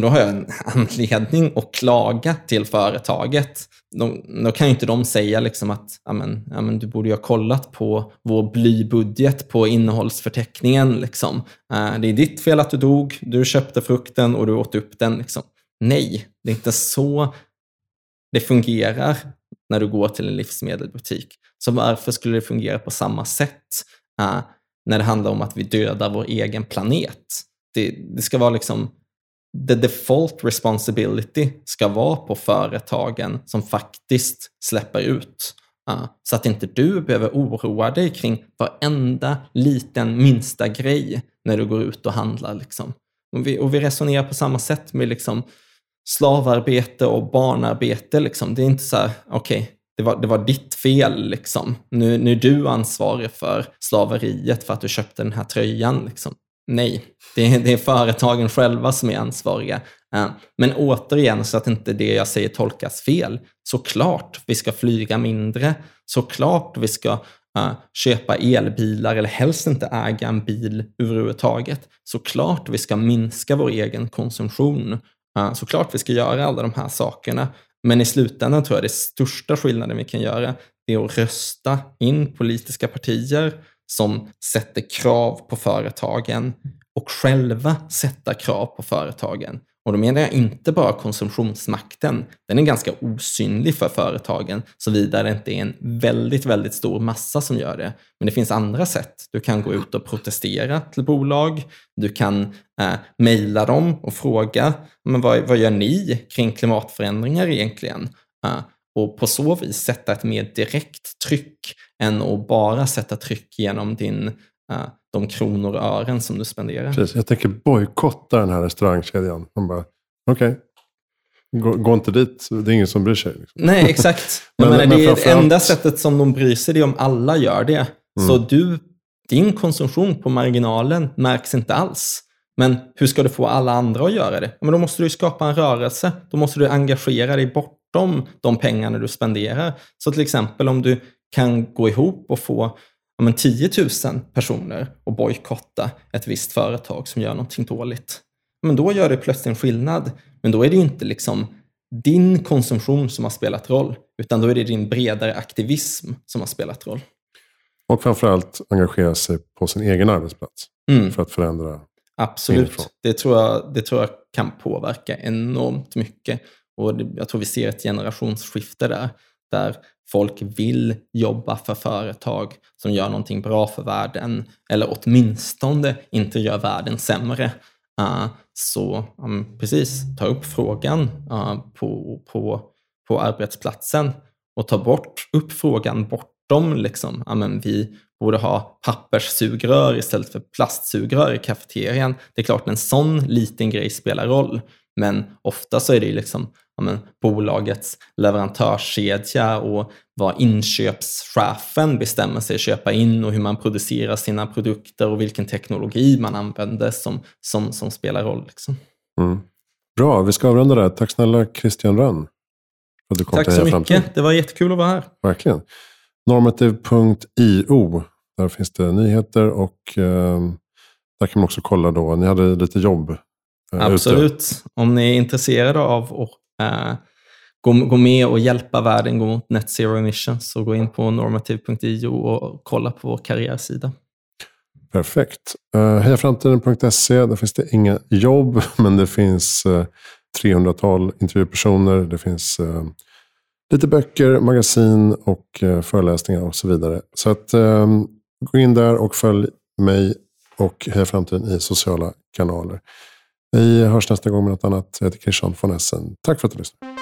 S1: då har jag en anledning att klaga till företaget. Då, då kan ju inte de säga liksom att amen, amen, du borde ju ha kollat på vår blybudget på innehållsförteckningen. Liksom. Eh, det är ditt fel att du dog, du köpte frukten och du åt upp den. Liksom. Nej, det är inte så det fungerar när du går till en livsmedelsbutik. Så varför skulle det fungera på samma sätt eh, när det handlar om att vi dödar vår egen planet? Det, det ska vara liksom the default responsibility ska vara på företagen som faktiskt släpper ut. Så att inte du behöver oroa dig kring varenda liten minsta grej när du går ut och handlar. Liksom. Och, vi, och vi resonerar på samma sätt med liksom, slavarbete och barnarbete. Liksom. Det är inte så här, okej, okay, det, var, det var ditt fel. Liksom. Nu, nu är du ansvarig för slaveriet för att du köpte den här tröjan. Liksom. Nej, det är, det är företagen själva som är ansvariga. Eh, men återigen, så att inte det jag säger tolkas fel. Såklart vi ska flyga mindre. Såklart vi ska uh, köpa elbilar eller helst inte äga en bil överhuvudtaget. Såklart vi ska minska vår egen konsumtion. Uh, såklart vi ska göra alla de här sakerna. Men i slutändan tror jag det största skillnaden vi kan göra är att rösta in politiska partier som sätter krav på företagen och själva sätta krav på företagen. Och då menar jag inte bara konsumtionsmakten. Den är ganska osynlig för företagen, såvida det inte är en väldigt, väldigt stor massa som gör det. Men det finns andra sätt. Du kan gå ut och protestera till bolag. Du kan eh, mejla dem och fråga, men vad, vad gör ni kring klimatförändringar egentligen? Eh, och på så vis sätta ett mer direkt tryck än att bara sätta tryck genom din, uh, de kronor och ören som du spenderar.
S2: Precis, jag tänker bojkotta den här restaurangkedjan. Man bara, okej. Okay. Gå, gå, inte dit, det är ingen som bryr sig.
S1: Liksom. Nej, exakt. men, menar, men det är det enda sättet som de bryr sig, det är om alla gör det. Mm. Så du, din konsumtion på marginalen märks inte alls. Men hur ska du få alla andra att göra det? Men då måste du skapa en rörelse. Då måste du engagera dig bortom de pengarna du spenderar. Så till exempel om du kan gå ihop och få ja, men 10 000 personer att bojkotta ett visst företag som gör någonting dåligt. Men då gör det plötsligt en skillnad. Men då är det inte liksom din konsumtion som har spelat roll, utan då är det din bredare aktivism som har spelat roll.
S2: Och framförallt engagera sig på sin egen arbetsplats mm. för att förändra
S1: Absolut, det tror, jag, det tror jag kan påverka enormt mycket. Och jag tror vi ser ett generationsskifte där, där folk vill jobba för företag som gör någonting bra för världen, eller åtminstone inte gör världen sämre. Uh, så um, precis, ta upp frågan uh, på, på, på arbetsplatsen och ta bort upp frågan bortom liksom, ja, men vi borde ha papperssugrör istället för plastsugrör i kafeterian. Det är klart en sån liten grej spelar roll, men ofta så är det ju liksom men, bolagets leverantörskedja och vad inköpschefen bestämmer sig att köpa in och hur man producerar sina produkter och vilken teknologi man använder som, som, som spelar roll. Liksom.
S2: Mm. Bra, vi ska avrunda där. Tack snälla Christian Rönn.
S1: Tack så mycket. Framtid. Det var jättekul att vara här.
S2: Verkligen. Normative.io där finns det nyheter och eh, där kan man också kolla då. Ni hade lite jobb
S1: eh, Absolut. Ute. Om ni är intresserade av att eh, gå, gå med och hjälpa världen gå mot net zero emissions så gå in på normativ.io och kolla på vår karriärsida.
S2: Perfekt. Eh, uh, Hejaframtiden.se, där finns det inga jobb, men det finns eh, uh, 300-tal intervjupersoner. Det finns uh, lite böcker, magasin och uh, föreläsningar och så vidare. Så att um, Gå in där och följ mig och Heja Framtiden i sociala kanaler. Vi hörs nästa gång med något annat. Jag heter Christian von Essen. Tack för att du lyssnade.